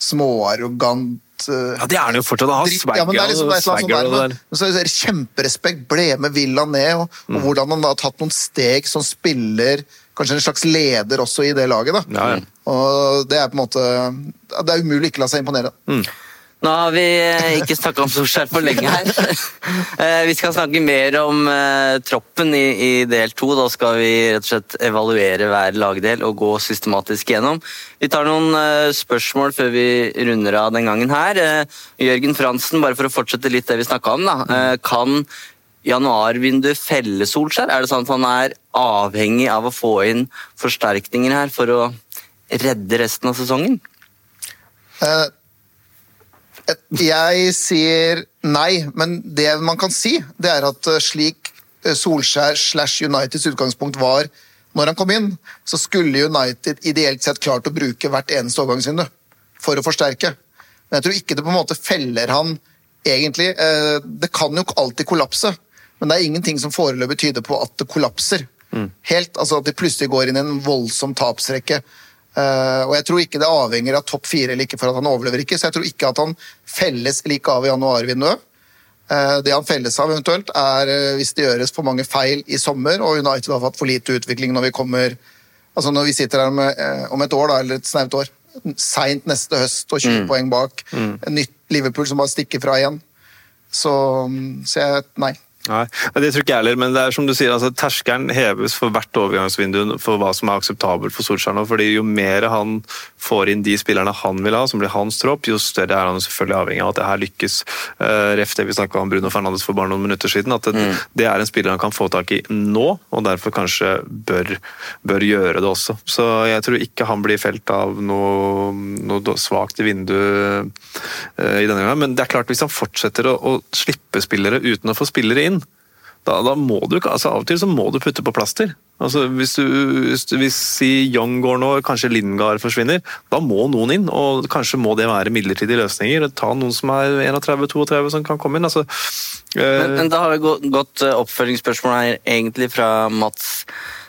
småarrogant ja, det er han jo fortsatt. Han har swagger Ja, men det er liksom, det er swagger der, der. men så er kjemperespekt, ble med Villa ned, og, og hvordan han da har tatt noen steg som spiller, kanskje en slags leder også i det laget. da. Ja, ja. Og det er på en måte Det er umulig ikke å la seg imponere. Nå har vi eh, ikke snakka om Solskjær for lenge her. Eh, vi skal snakke mer om eh, troppen i, del to. Da skal vi rett og slett evaluere hver lagdel og gå systematisk gjennom. Vi tar noen spørsmål før vi runder av den gangen her. Jørgen Fransen, bare for å fortsette litt det vi snakka om. da. Eh, kan januarvinduet felle Solskjær? Er det sånn at han er avhengig av å få inn forsterkninger her for å redde resten av sesongen? Eh, et- Jeg sier nei, men det man kan si, det er at eh, slik eh, Solskjær slash Uniteds utgangspunkt var når han kom inn, så skulle United ideelt sett klart å bruke hvert eneste overgangsvindu for å forsterke. Men jeg tror ikke det på en måte feller han egentlig. Eh, Det kan jo alltid kollapse, men det er ingenting som foreløpig tyder på at det kollapser. Helt, altså At de plutselig går inn i en voldsom tapsrekke. Eh, og jeg tror ikke det avhenger av topp fire eller ikke for at han overlever ikke, så jeg tror ikke at han felles like av i januarvinduet. Eh, Det han felles av eventuelt, er eh, hvis det gjøres for mange feil i sommer, og United har fått for lite utvikling når vi kommer Altså når vi sitter her med, om et år, da, eller et snaut år, seint neste høst og 20 poeng bak, Mm. nytt Liverpool som bare stikker fra igjen. Så, mm, så jeg Nei. Nei, Det tror ikke jeg heller, men det er som du sier, altså, terskelen heves for hvert overgangsvindu for hva som er akseptabelt for Solskjær nå. fordi Jo mer han får inn de spillerne han vil ha, som blir hans tropp, jo større er han selvfølgelig avhengig av at det her lykkes. Uh, Ref det vi snakka om Bruno Fernandes for bare noen minutter siden, at det, det er en spiller han kan få tak i nå, og derfor kanskje bør, bør gjøre det også. Så jeg tror ikke han blir felt av noe, noe svakt vindu uh, i denne gangen. Men det er klart, hvis han fortsetter å, å slippe spillere uten å få spillere inn, da, da må du ikke, altså Av og til så må du putte på plaster. Altså Hvis du, hvis, Young går nå, kanskje Lindgard forsvinner, da må noen inn. Og kanskje må det være midlertidige løsninger. Ta noen som er 31-32 som kan komme inn. altså Men, men da har vi gått eh, oppfølgingsspørsmål her egentlig fra Mats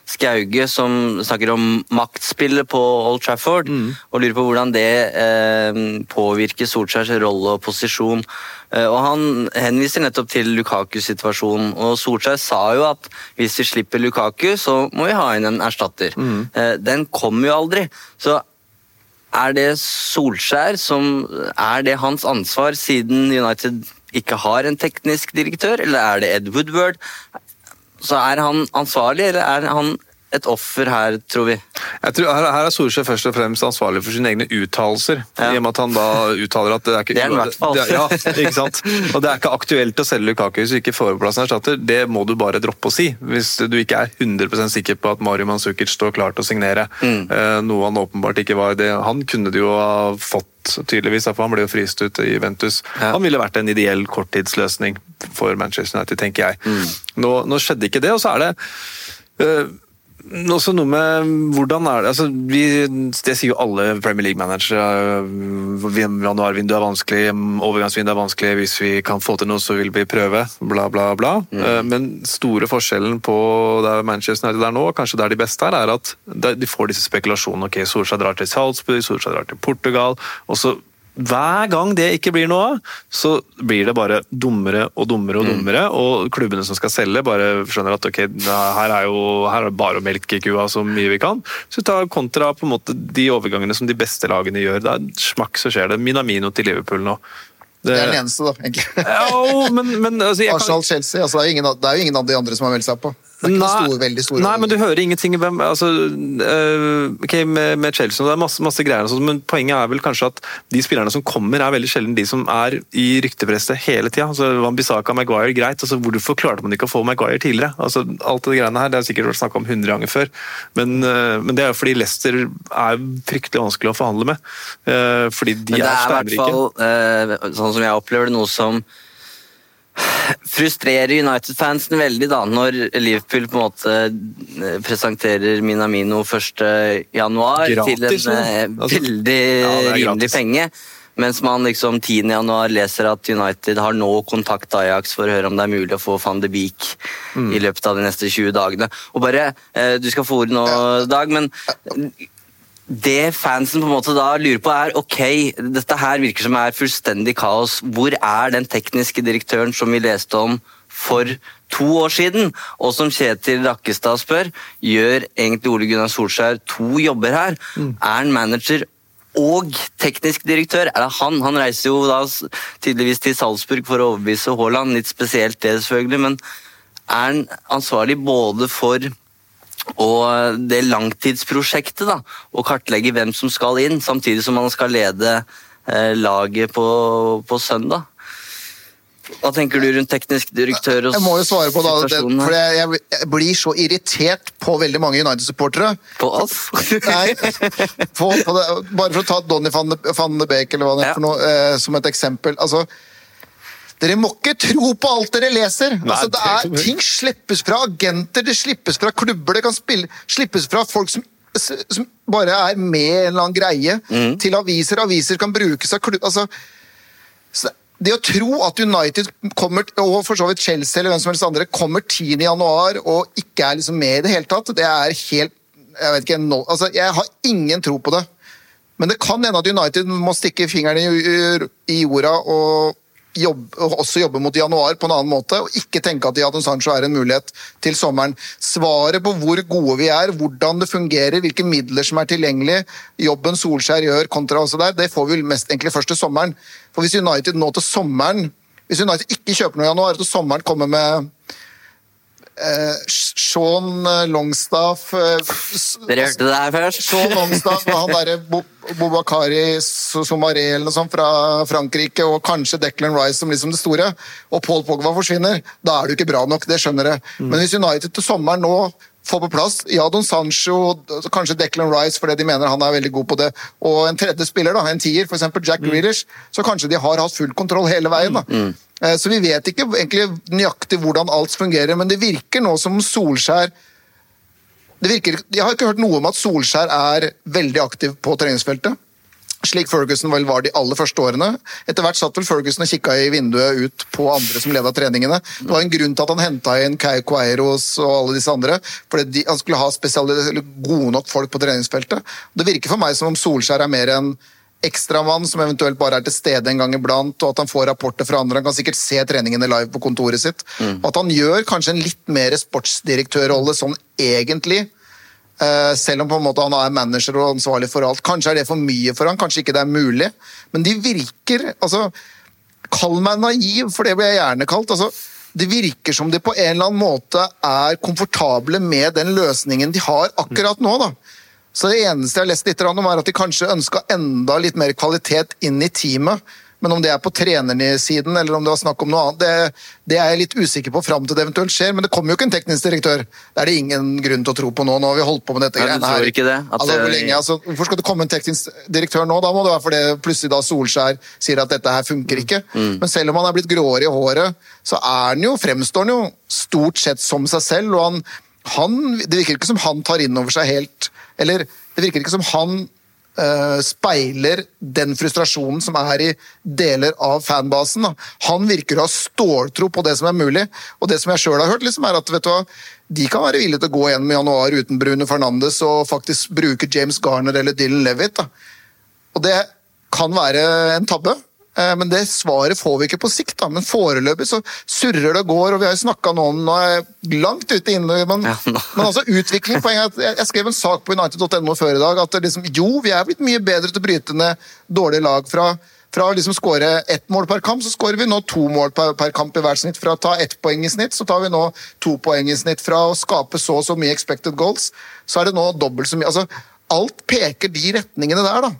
Skauge, som snakker om maktspillet på Old Trafford, og lurer på hvordan det eh, påvirker Solskjærs rolle og posisjon. Eh, og Han henviser nettopp til Lukaku-situasjonen, og Solskjær sa jo at hvis vi slipper Lukaku, så må vi ha inn en erstatter. Mm. den kommer jo aldri. Så er det Solskjær som Er det hans ansvar, siden United ikke har en teknisk direktør, eller er det Ed Woodward? Så er han ansvarlig, eller er han et offer her, tror vi? Jeg tror her, her er Solskjær først og fremst ansvarlig for sine egne uttalelser. Ja. I og med at han da uttaler at det er ikke Det er. Det er- Ja, ikke sant? Og det er ikke aktuelt å selge Lukaku hvis du ikke får på plass en erstatter. Det må du bare droppe å si. Hvis du ikke er 100% sikker på at Mario Mansukic står klar til å signere. Mm. Eh, noe han åpenbart ikke var. Det, han kunne det jo ha fått tydeligvis, for han ble jo frist ut i Juventus. Ja. Han ville vært en ideell korttidsløsning for Manchester United, tenker jeg. Mm. Nå, nå skjedde ikke det, og så er det eh, også noe med hvordan er det altså vi, Det sier jo alle Premier League-managere. øh, Januarvinduet er vanskelig, overgangsvinduet er vanskelig. Hvis vi kan få til noe, så vil vi prøve. Bla, bla, bla. Mm. Men store forskjellen på der Manchester United er nå, og kanskje der de beste er, er at de får disse spekulasjonene. Ok, Solskjær drar til Salzburg, Solskjær drar til Portugal. og så hver gang det ikke blir noe av, så blir det bare dummere og dummere og dummere, og klubbene som skal selge, bare skjønner at ok, her er jo her er det bare å melke kua så mye vi kan. Så ta kontra på en måte de overgangene som de beste lagene gjør. Det er smakk, så skjer det. Minamino til Liverpool nå. Det er den eneste, da, egentlig. Ja, men, men altså, kan- Arsenal-Chelsea. Altså, det, er ingen, det er jo ingen av de andre som har meldt seg på. Det er ikke nei, store, veldig store Nei, men du hører ingenting hvem, altså, øh, ok, med, med Chelsea, det er masse, masse greier, og sånt, men poenget er vel kanskje at de spillerne som kommer, er veldig sjelden de som er i ryktepresset hele tida. Altså, Wambisaka, Maguire, greit. Altså, hvorfor klarte man ikke å få Maguire tidligere? Altså, alt det greiene her, Det har sikkert vært snakka om 100 ganger før, men, øh, men det er jo fordi Leicester er fryktelig vanskelig å forhandle med. øh, fordi de Men det er er steinrike. fall, eh, sånn som jeg opplever det, noe som frustrerer United-fansen veldig da, når Liverpool på en måte eh, presenterer Minamino 1. januar til en eh, Altså, veldig ja, rimelig penge. Mens man liksom 10. januar leser at United har nå kontakt Ajax for å høre om det er mulig å få van de Beek Mm. i løpet av de neste 20 dagene. Og bare, eh, Du skal få ordet nå, Dag, men det fansen på en måte da lurer på er ok, dette her virker som er fullstendig kaos. Hvor er den tekniske direktøren som vi leste om for to år siden? Og som Kjetil Rakkestad spør, gjør egentlig Ole Gunnar Solskjær to jobber her? Er han manager og teknisk direktør? Er det han? Han reiser jo da tydeligvis til Salzburg for å overbevise Haaland, litt spesielt det selvfølgelig, men er han ansvarlig både for og det langtidsprosjektet, da, å kartlegge hvem som skal inn, samtidig som man skal lede eh, laget på, på søndag. Hva tenker du rundt teknisk direktør og Jeg må jo svare på da, det, for jeg, jeg blir så irritert på veldig mange United-supportere. På oss? Nei, på, på det, bare for å ta Donny van van de Beek eller hva det er Ja. for noe, eh, som et eksempel. Altså, dere må ikke tro på alt dere leser! altså, det er, det- ting slippes fra agenter, det slippes fra klubber, det kan spille, slippes fra folk som, som bare er med i en eller annen greie, til aviser. Aviser kan brukes av klubb... Altså, så det å tro at United kommer, og for så vidt Chelsea eller hvem som helst andre, kommer 10. januar og ikke er liksom med i det hele tatt, det er helt Jeg vet ikke, no, altså, jeg har ingen tro på det. Men det kan hende at United må stikke fingeren i jorda og jobbe, også jobbe mot januar på en annen måte, og ikke tenke at Jadon Sancho er en mulighet til sommeren. Svaret på hvor gode vi er, hvordan det fungerer, hvilke midler som er tilgjengelige, jobben Solskjær gjør kontra også der, det får vi mest egentlig først til sommeren. For hvis United nå til sommeren Hvis United ikke kjøper noe i januar, til sommeren kommer med eh, Sean Longstaff eh, Dere hørte det her først? Sean Longstaff og han derre Bo- Bobakari Somaré eller noe sånt fra Frankrike, og kanskje Declan Rice som liksom det store, og Paul Pogba forsvinner, da er du ikke bra nok, det skjønner jeg. Men hvis United til sommeren nå får på plass Jadon Sancho, kanskje Declan Rice fordi de mener han er veldig god på det, og en tredje spiller, da, en tier, f.eks. Jack Grealish, så kanskje de har hatt full kontroll hele veien. da. Eh, Så vi vet ikke egentlig nøyaktig hvordan alt fungerer, men det virker nå som Solskjær virker, Jeg har ikke hørt noe om at Solskjær er veldig aktiv på treningsfeltet. Slik Ferguson vel var de aller første årene. Etter hvert satt vel Ferguson og kikka i vinduet ut på andre som leda treningene. Det var en grunn til at han henta inn Kai Queiros og alle disse andre. fordi Han skulle ha gode nok folk på treningsfeltet. Det virker for meg som om Solskjær er mer en ekstramann som eventuelt bare er til stede en gang iblant, og at han får rapporter fra andre. Han kan sikkert se treningene live på kontoret sitt. Og at han gjør kanskje en litt mer sportsdirektørrolle sånn egentlig. Eh, selv om på en måte han er manager og ansvarlig for alt. Kanskje er det for mye for han, kanskje ikke det er mulig. Men de virker altså, Kall meg naiv, for det blir jeg gjerne kalt. altså det virker som de på en eller annen måte er komfortable med den løsningen de har akkurat nå. da. Så Det eneste jeg har lest litt om, er at de kanskje ønska enda litt mer kvalitet inn i teamet. Men om det er på trenersiden eller om det var snakk om noe annet, det, det er jeg litt usikker på fram til det eventuelt skjer. Men det kommer jo ikke en teknisk direktør. Det er det ingen grunn til å tro på nå. Nå har vi holdt på med dette greiene her. ikke det? At altså, hvor lenge, altså, hvorfor skal det komme en teknisk direktør nå? Da må det være fordi plutselig da Solskjær sier at dette her funker ikke. Men selv om han er blitt gråere i håret, så er han jo, fremstår han jo stort sett som seg selv. og han, han, Det virker ikke som han tar inn over seg helt Eller det virker ikke som han uh, speiler den frustrasjonen som er i deler av fanbasen. Da. Han virker å ha ståltro på det som er mulig, og det som jeg sjøl har hørt, liksom, er at vet du hva, de kan være villige til å gå gjennom januar uten Brune Fernandes og faktisk bruke James Garner eller Dylan Levitt. Da. Og det kan være en tabbe. Eh, Men det svaret får vi ikke på sikt. da, Men foreløpig så surrer det og går, og vi har jo snakka nå om jeg langt ute inne, men, Ja, men altså utvikling poenget er at jeg, jeg skrev en sak på United.no før i dag at liksom, jo, vi er blitt mye bedre til å bryte ned dårlige lag. Fra, fra å liksom skåre ett mål per kamp, så skårer vi nå to mål per, per kamp i hvert snitt. Fra å ta ett poeng i snitt, så tar vi nå to poeng i snitt. Fra å skape så og så mye expected goals, så er det nå dobbelt så mye. altså Alt peker de retningene der, da.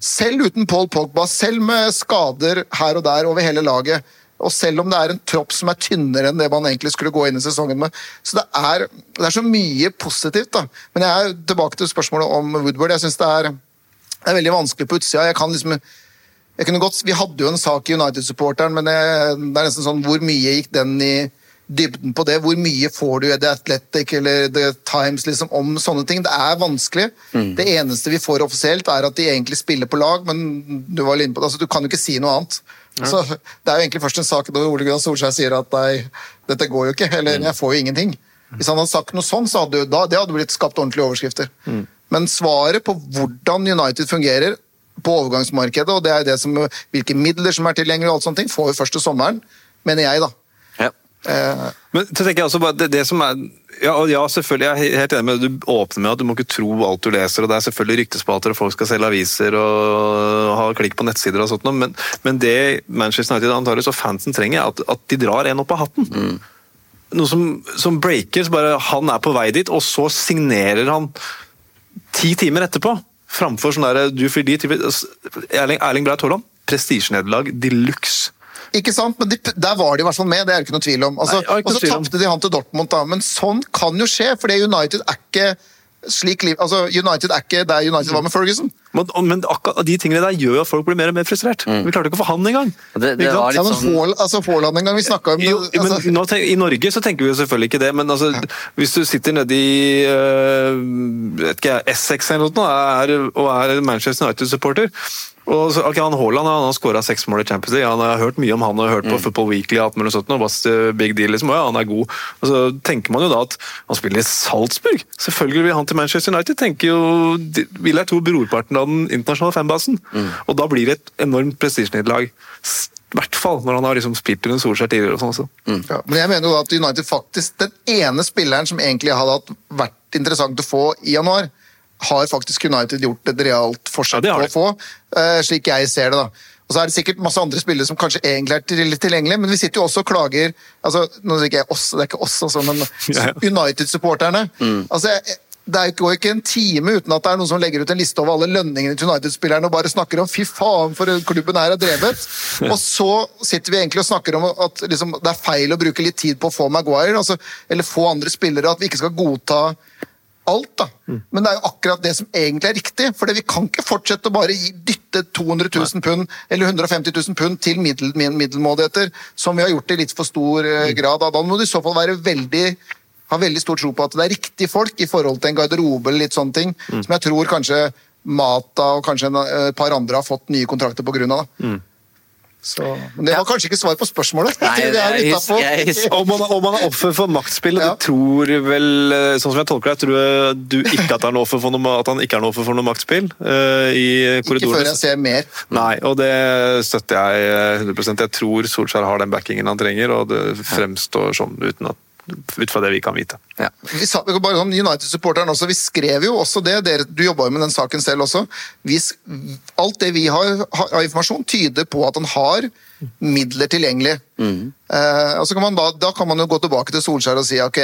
Selv uten Paul Pogba, selv med skader her og der over hele laget. Og selv om det er en tropp som er tynnere enn det man egentlig skulle gå inn i sesongen med. Så det er, det er så mye positivt, da. Men jeg er tilbake til spørsmålet om Woodward. Jeg syns det, det er veldig vanskelig på utsida. Jeg kan liksom jeg kunne godt, Vi hadde jo en sak i United-supporteren, men jeg, det er nesten sånn hvor mye gikk den i dybden på det? Hvor mye får du i The Athletic eller The Times liksom, om sånne ting? Det er vanskelig. Det eneste vi får offisielt, er at de egentlig spiller på lag, men du var inne på det, altså, du kan jo ikke si noe annet. Så Det er jo egentlig først en sak da Ole Gunnar Solskjær sier at nei, dette går jo ikke, eller jeg får jo ingenting. Hvis han hadde sagt noe sånn, så hadde da, det hadde blitt skapt ordentlige overskrifter. Men svaret på hvordan United fungerer på overgangsmarkedet, og det er det som, hvilke midler som er tilgjengelige, og alt sånne ting, får vi først til sommeren, mener jeg, da. Eh, Men så tenker jeg også bare, det, det som er ja, og ja, selvfølgelig, jeg er helt enig med. Du åpner med at du må ikke tro alt du leser, og det er selvfølgelig ryktespalter, og folk skal selge aviser og ha klikk på nettsider og sånt, men, men det Manchester United antakeligvis og fansen trenger, er at, at de drar en opp av hatten. Noe som, som breaker, så bare han er på vei dit, og så signerer han ti timer etterpå. Framfor sånn der du fyller de Erling, Erling Braut Haaland, prestisjenederlag de luxe. Ikke sant? Men de, der var de i hvert fall med, det er det ikke noe tvil om. Altså, Nei, og så tapte de han til Dortmund, da. Men sånn kan jo skje, for United er ikke slik liv Altså, United er ikke der United var med Ferguson. Men, men akkurat de tingene der gjør jo at folk blir mer og mer frustrert. Vi klarte ikke å få han engang. Og det- det Ja, men sånn- Haaland altså, Haaland en gang vi snakka om Jo, men altså, nå I Norge så tenker vi jo selvfølgelig ikke det, men altså, hvis du sitter nede i øh, vet ikke, jeg, Essex eller noe, er, og er Manchester United-supporter og så, okay, han Haaland han har skåra seks mål i Champions League. Han har hørt mye om han og hørt på Football Weekly. At og sånt, og what's the big deal, liksom. Ja, han er god. Og så tenker man jo da at han spiller i Salzburg. Selvfølgelig vil han til Manchester United. tenker jo, de- Vil jeg tro brorparten av den internasjonale fanbasen. Og da blir det et enormt prestisjenederlag. I hvert fall når han har liksom spilt under Solskjær tidligere. og sånn også. Ja, men jeg mener jo at United faktisk, den ene spilleren som egentlig hadde hatt, vært interessant å få i januar, har faktisk United gjort et realt forsøk Ja, på å få, eh, slik jeg ser det. da. Og så er det sikkert masse andre spillere som kanskje egentlig er tilgjengelige, men vi sitter jo også og klager altså, nå sier ikke jeg oss, Det er ikke oss, altså, men. United-supporterne. Altså, det er jo- går ikke en time uten at det er noen som legger ut en liste over alle lønningene til United-spillerne og bare snakker om 'fy faen, for klubben her er drevet'. Og så sitter vi egentlig og snakker om at liksom, det er feil å bruke litt tid på å få Maguire, altså, eller få andre spillere, at vi ikke skal godta alt. da. Men det er jo akkurat det som egentlig er riktig. For vi kan ikke fortsette å bare dytte 200 000 pund eller 150 000 pund til middel, middelmådigheter, som vi har gjort i litt for stor mm. grad. Da må du i så fall være veldig ha veldig stor tro på at det er riktige folk i forhold til en garderobe eller litt sånne ting, som jeg tror kanskje Mata og kanskje eh, et par andre har fått nye kontrakter av. Da. Så, men det var kanskje ikke svar på spørsmålet. Nei, Det er jeg jeg husker- Om man, om man er offer for maktspill, Ja. du tror vel, eh, sånn som jeg tolker deg, tror jeg du ikke at, han er offer for noe, at han ikke er noe offer for noe maktspill uh, i Ikke før jeg ser mer. Nei, og det støtter jeg eh, 100% Jeg tror Solskjær har den backingen han trenger, og det fremstår sånn uten at, ut fra det vi kan vite. Ja. vi sa, bare sånn, United-supporteren også, vi skrev jo også det, dere, du jobba jo med den saken selv også. Vi, alt det vi har, av informasjon tyder på at han har midler tilgjengelig. Eh, og så kan man da, da kan man jo gå tilbake til Solskjær og si ok,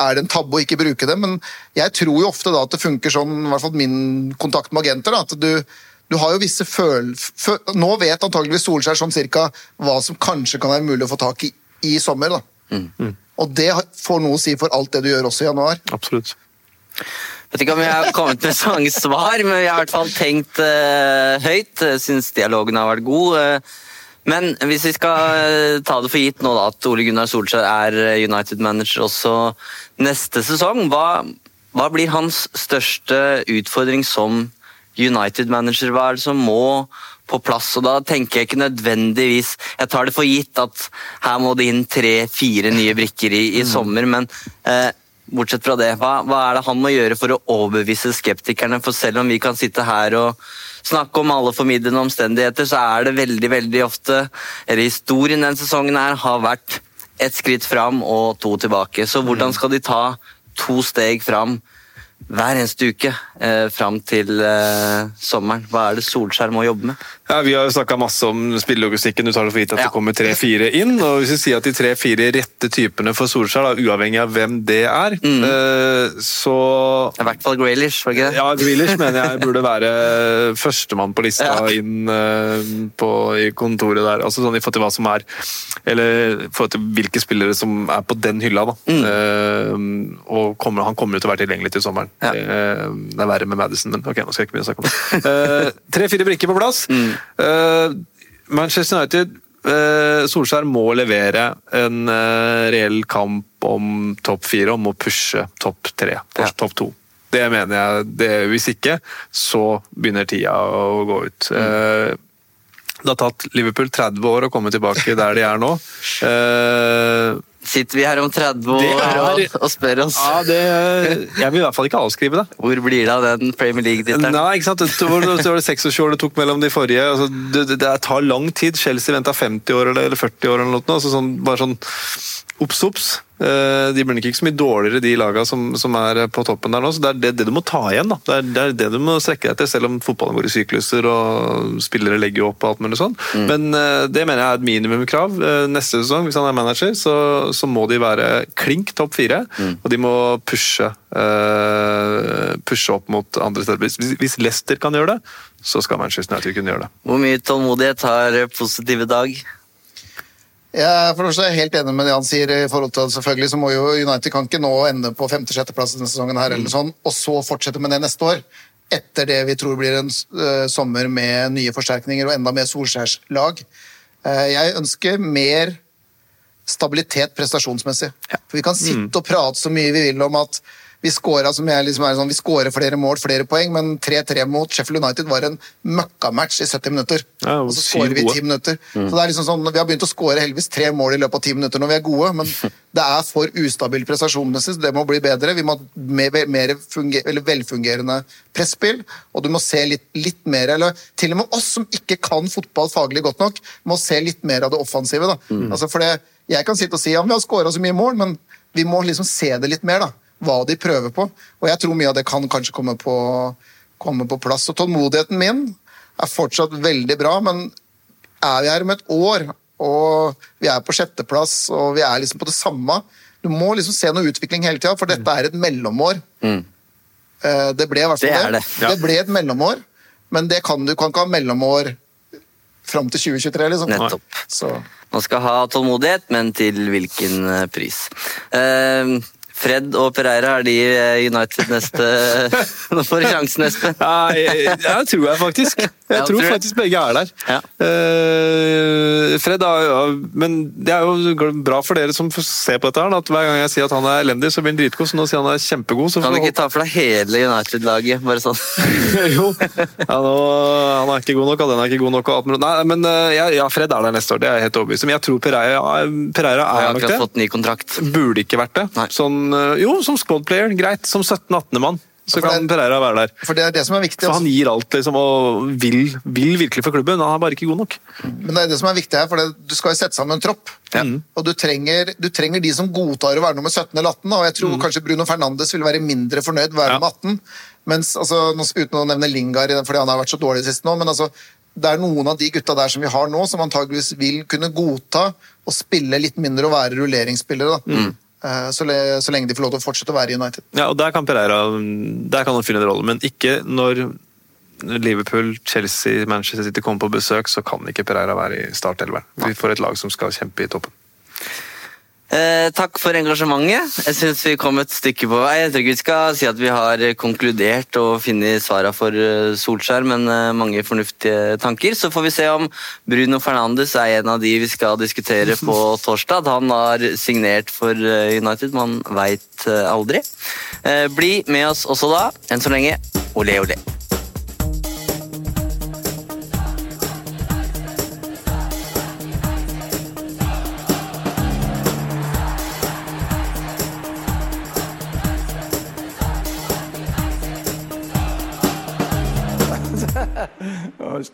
er det en tabbe å ikke bruke det, men jeg tror jo ofte da at det funker sånn, i hvert fall min kontakt med agenter, da, at du du har jo visse føl... Fø, nå vet antageligvis Solskjær sånn cirka hva som kanskje kan være mulig å få tak i i sommer. da. Og det får noe å si for alt det du gjør også i januar. Absolutt. Jeg Vet ikke om jeg har kommet med så mange svar, men jeg har i hvert fall tenkt uh, høyt. Syns dialogen har vært god. eh. men hvis vi skal eh, ta det for gitt nå da, at Ole Gunnar Solskjær er United-manager også neste sesong, hva, hva blir hans største utfordring som United-manager? Hva er det som må på plass? Og da tenker jeg ikke nødvendigvis Jeg tar det for gitt at her må det inn tre-fire nye brikker i, i sommer, men eh, Bortsett fra det, hva, hva er det han må gjøre for å overbevise skeptikerne? For selv om vi kan sitte her og snakke om alle formidlende omstendigheter, så er det veldig veldig ofte Eller historien denne sesongen her har vært ett skritt fram og to tilbake. Så hvordan skal de ta to steg fram hver eneste uke eh, fram til eh, sommeren? Hva er det Solskjær må jobbe med? Ja, Vi har jo snakka masse om spillelogistikken. Du tar det for gitt at Ja. det kommer tre-fire inn. og Hvis vi sier at de tre-fire rette typene for Solskjær, da, uavhengig av hvem det er, eh, så I hvert fall Graylish, var det ikke det? Ja, Graylish mener jeg burde være førstemann på lista Ja. inn eh, på, i kontoret der. Altså sånn i forhold til hva som er Eller i forhold til hvilke spillere som er på den hylla, da. Eh, og kommer, han kommer jo til å være tilgjengelig til sommeren. Ja. Eh, det er verre med Madison, men ok, nå skal jeg ikke begynne å snakke om det. Eh, Tre-fire brikker på plass. Eh, Manchester United eh, Solskjær må levere en reell kamp om topp fire, om å pushe topp tre, Ja. topp to. Det mener jeg. Det, hvis ikke, så begynner tida å gå ut. Eh, det har tatt Liverpool 30 år å komme tilbake der de er nå. Eh, Sitter vi her om 30 år og, og spør oss ja, det, jeg vil i hvert fall ikke avskrive det. hvor blir det av den Premier League-tittelen? Nei, ikke sant? Det var, det var 26 år det tok mellom de forrige. Altså, det, det, tar lang tid. Chelsea venta 50 år eller, eller 40 år. eller noe. Altså, sånn, bare sånn obs, obs. Eh, De blir nok ikke så mye dårligere, de lagene som, som er på toppen der nå. så Det er det, det du må ta igjen. da. Det er, det er det du må strekke deg til, selv om fotballen går i sykluser og spillere legger opp og alt mulig sånn. Men eh, det mener jeg er et minimumkrav. Eh, Neste sesong, hvis han er manager, så, så må de være klink topp fire. Og de må pushe, uh, pushe opp mot andre steder. Hvis, hvis Leicester kan gjøre det, så skal Manchester United kunne gjøre det. Hvor mye tålmodighet har positive Dag? Jeg er for det første helt enig med det han sier. i forhold til at Selvfølgelig så må jo United kan ikke nå ende på femte-sjetteplass denne sesongen, her, eller sånn, og så fortsette med det neste år. Etter det vi tror blir en uh, sommer med nye forsterkninger og enda mer Solskjærslag. Uh, jeg ønsker mer stabilitet prestasjonsmessig. For Vi kan sitte og prate så mye vi vil om at Vi jeg liksom er sånn, flere mål, flere poeng, men 3-3 mot Sheffield United var en møkkamatch i 70 minutter. Ja, og så skårer vi i 10 minutter. Så det er liksom sånn, Vi har begynt å skåre heldigvis tre mål i løpet av 10 minutter når vi er gode, men det er for ustabil prestasjonsmessig, så det må bli bedre. Vi må ha mer, mer velfungerende presspill, og du må se litt, litt mer eller Til og med oss som ikke kan fotball faglig godt nok, må se litt mer av det offensive. da. Altså for det, Jeg kan sitte og si ja, vi har skåra så mye mål, men vi må liksom se det litt mer. da hva de prøver på. Og jeg tror mye av det kan kanskje komme på, komme på plass. Og tålmodigheten min er fortsatt veldig bra, men er vi her om et år, og vi er på sjetteplass, og vi er liksom på det samme Du må liksom se noe utvikling hele tida, for dette er et mellomår. Mm. Det ble i hvert fall Det det. er det, ja. Det ble et mellomår, men det kan du kan ikke ha mellomår fram til 2023, liksom. Nettopp. Så. Man skal ha tålmodighet, men til hvilken eh, pris? Eh, Fred og Pereira, er de eh, United neste Nå får du sjansen, Espen. Ja, jeg tror jeg faktisk. Jeg tror faktisk begge er der. Ja. Eh, Fred er, Men det er jo bra for dere som får se på dette, her, at hver gang jeg sier at han er elendig, så blir han dritgod. Så nå sier han er kjempegod. Så Kan du ikke ta for deg hele United-laget? bare sånn? jo. Ja, nå, han er ikke god nok, og den er ikke god nok. Nei, men eh, ja, Fred er der neste år, det er jeg helt overbevist om. Jeg tror Pereira, Pereira er nok det. Burde ikke vært det. Nei. Sånn, eh, jo, som squad player, greit. Som 17-18. mann. Så For kan det- Pereira være der. For det er det som er viktig. For altså. han gir alt liksom, og vil, vil virkelig for klubben. Han er bare ikke god nok. Men det er det som er viktig her, for det, du skal jo sette sammen en tropp. Og du trenger, du trenger de som godtar å være nummer 17 eller 18. Og jeg tror kanskje Bruno Fernandes vil være mindre fornøyd med å være Ja. nummer 18. Mens, altså, uten å nevne Lingard fordi han har vært så dårlig sist nå, men altså, det er noen av de gutta der som vi har nå, som antageligvis vil kunne godta å spille litt mindre og være rulleringsspillere. da. Eh, Så, le, så lenge de får lov til å fortsette å være i United. Ja, og Der kan Pereira der kan han fylle en rolle, men ikke når Liverpool, Chelsea, Manchester City kommer på besøk, så kan ikke Pereira være i startelveren. Vi får et lag som skal kjempe i toppen. Eh, takk for engasjementet. Jeg syns vi kom et stykke på vei. Jeg tror ikke vi skal si at vi har konkludert og funnet svara for eh, Solskjær, men eh, mange fornuftige tanker. Så får vi se om Bruno Fernandes er en av de vi skal diskutere på torsdag. Han har signert for eh, United, man veit aldri. Eh, Bli med oss også da. Enn så lenge, ole ole.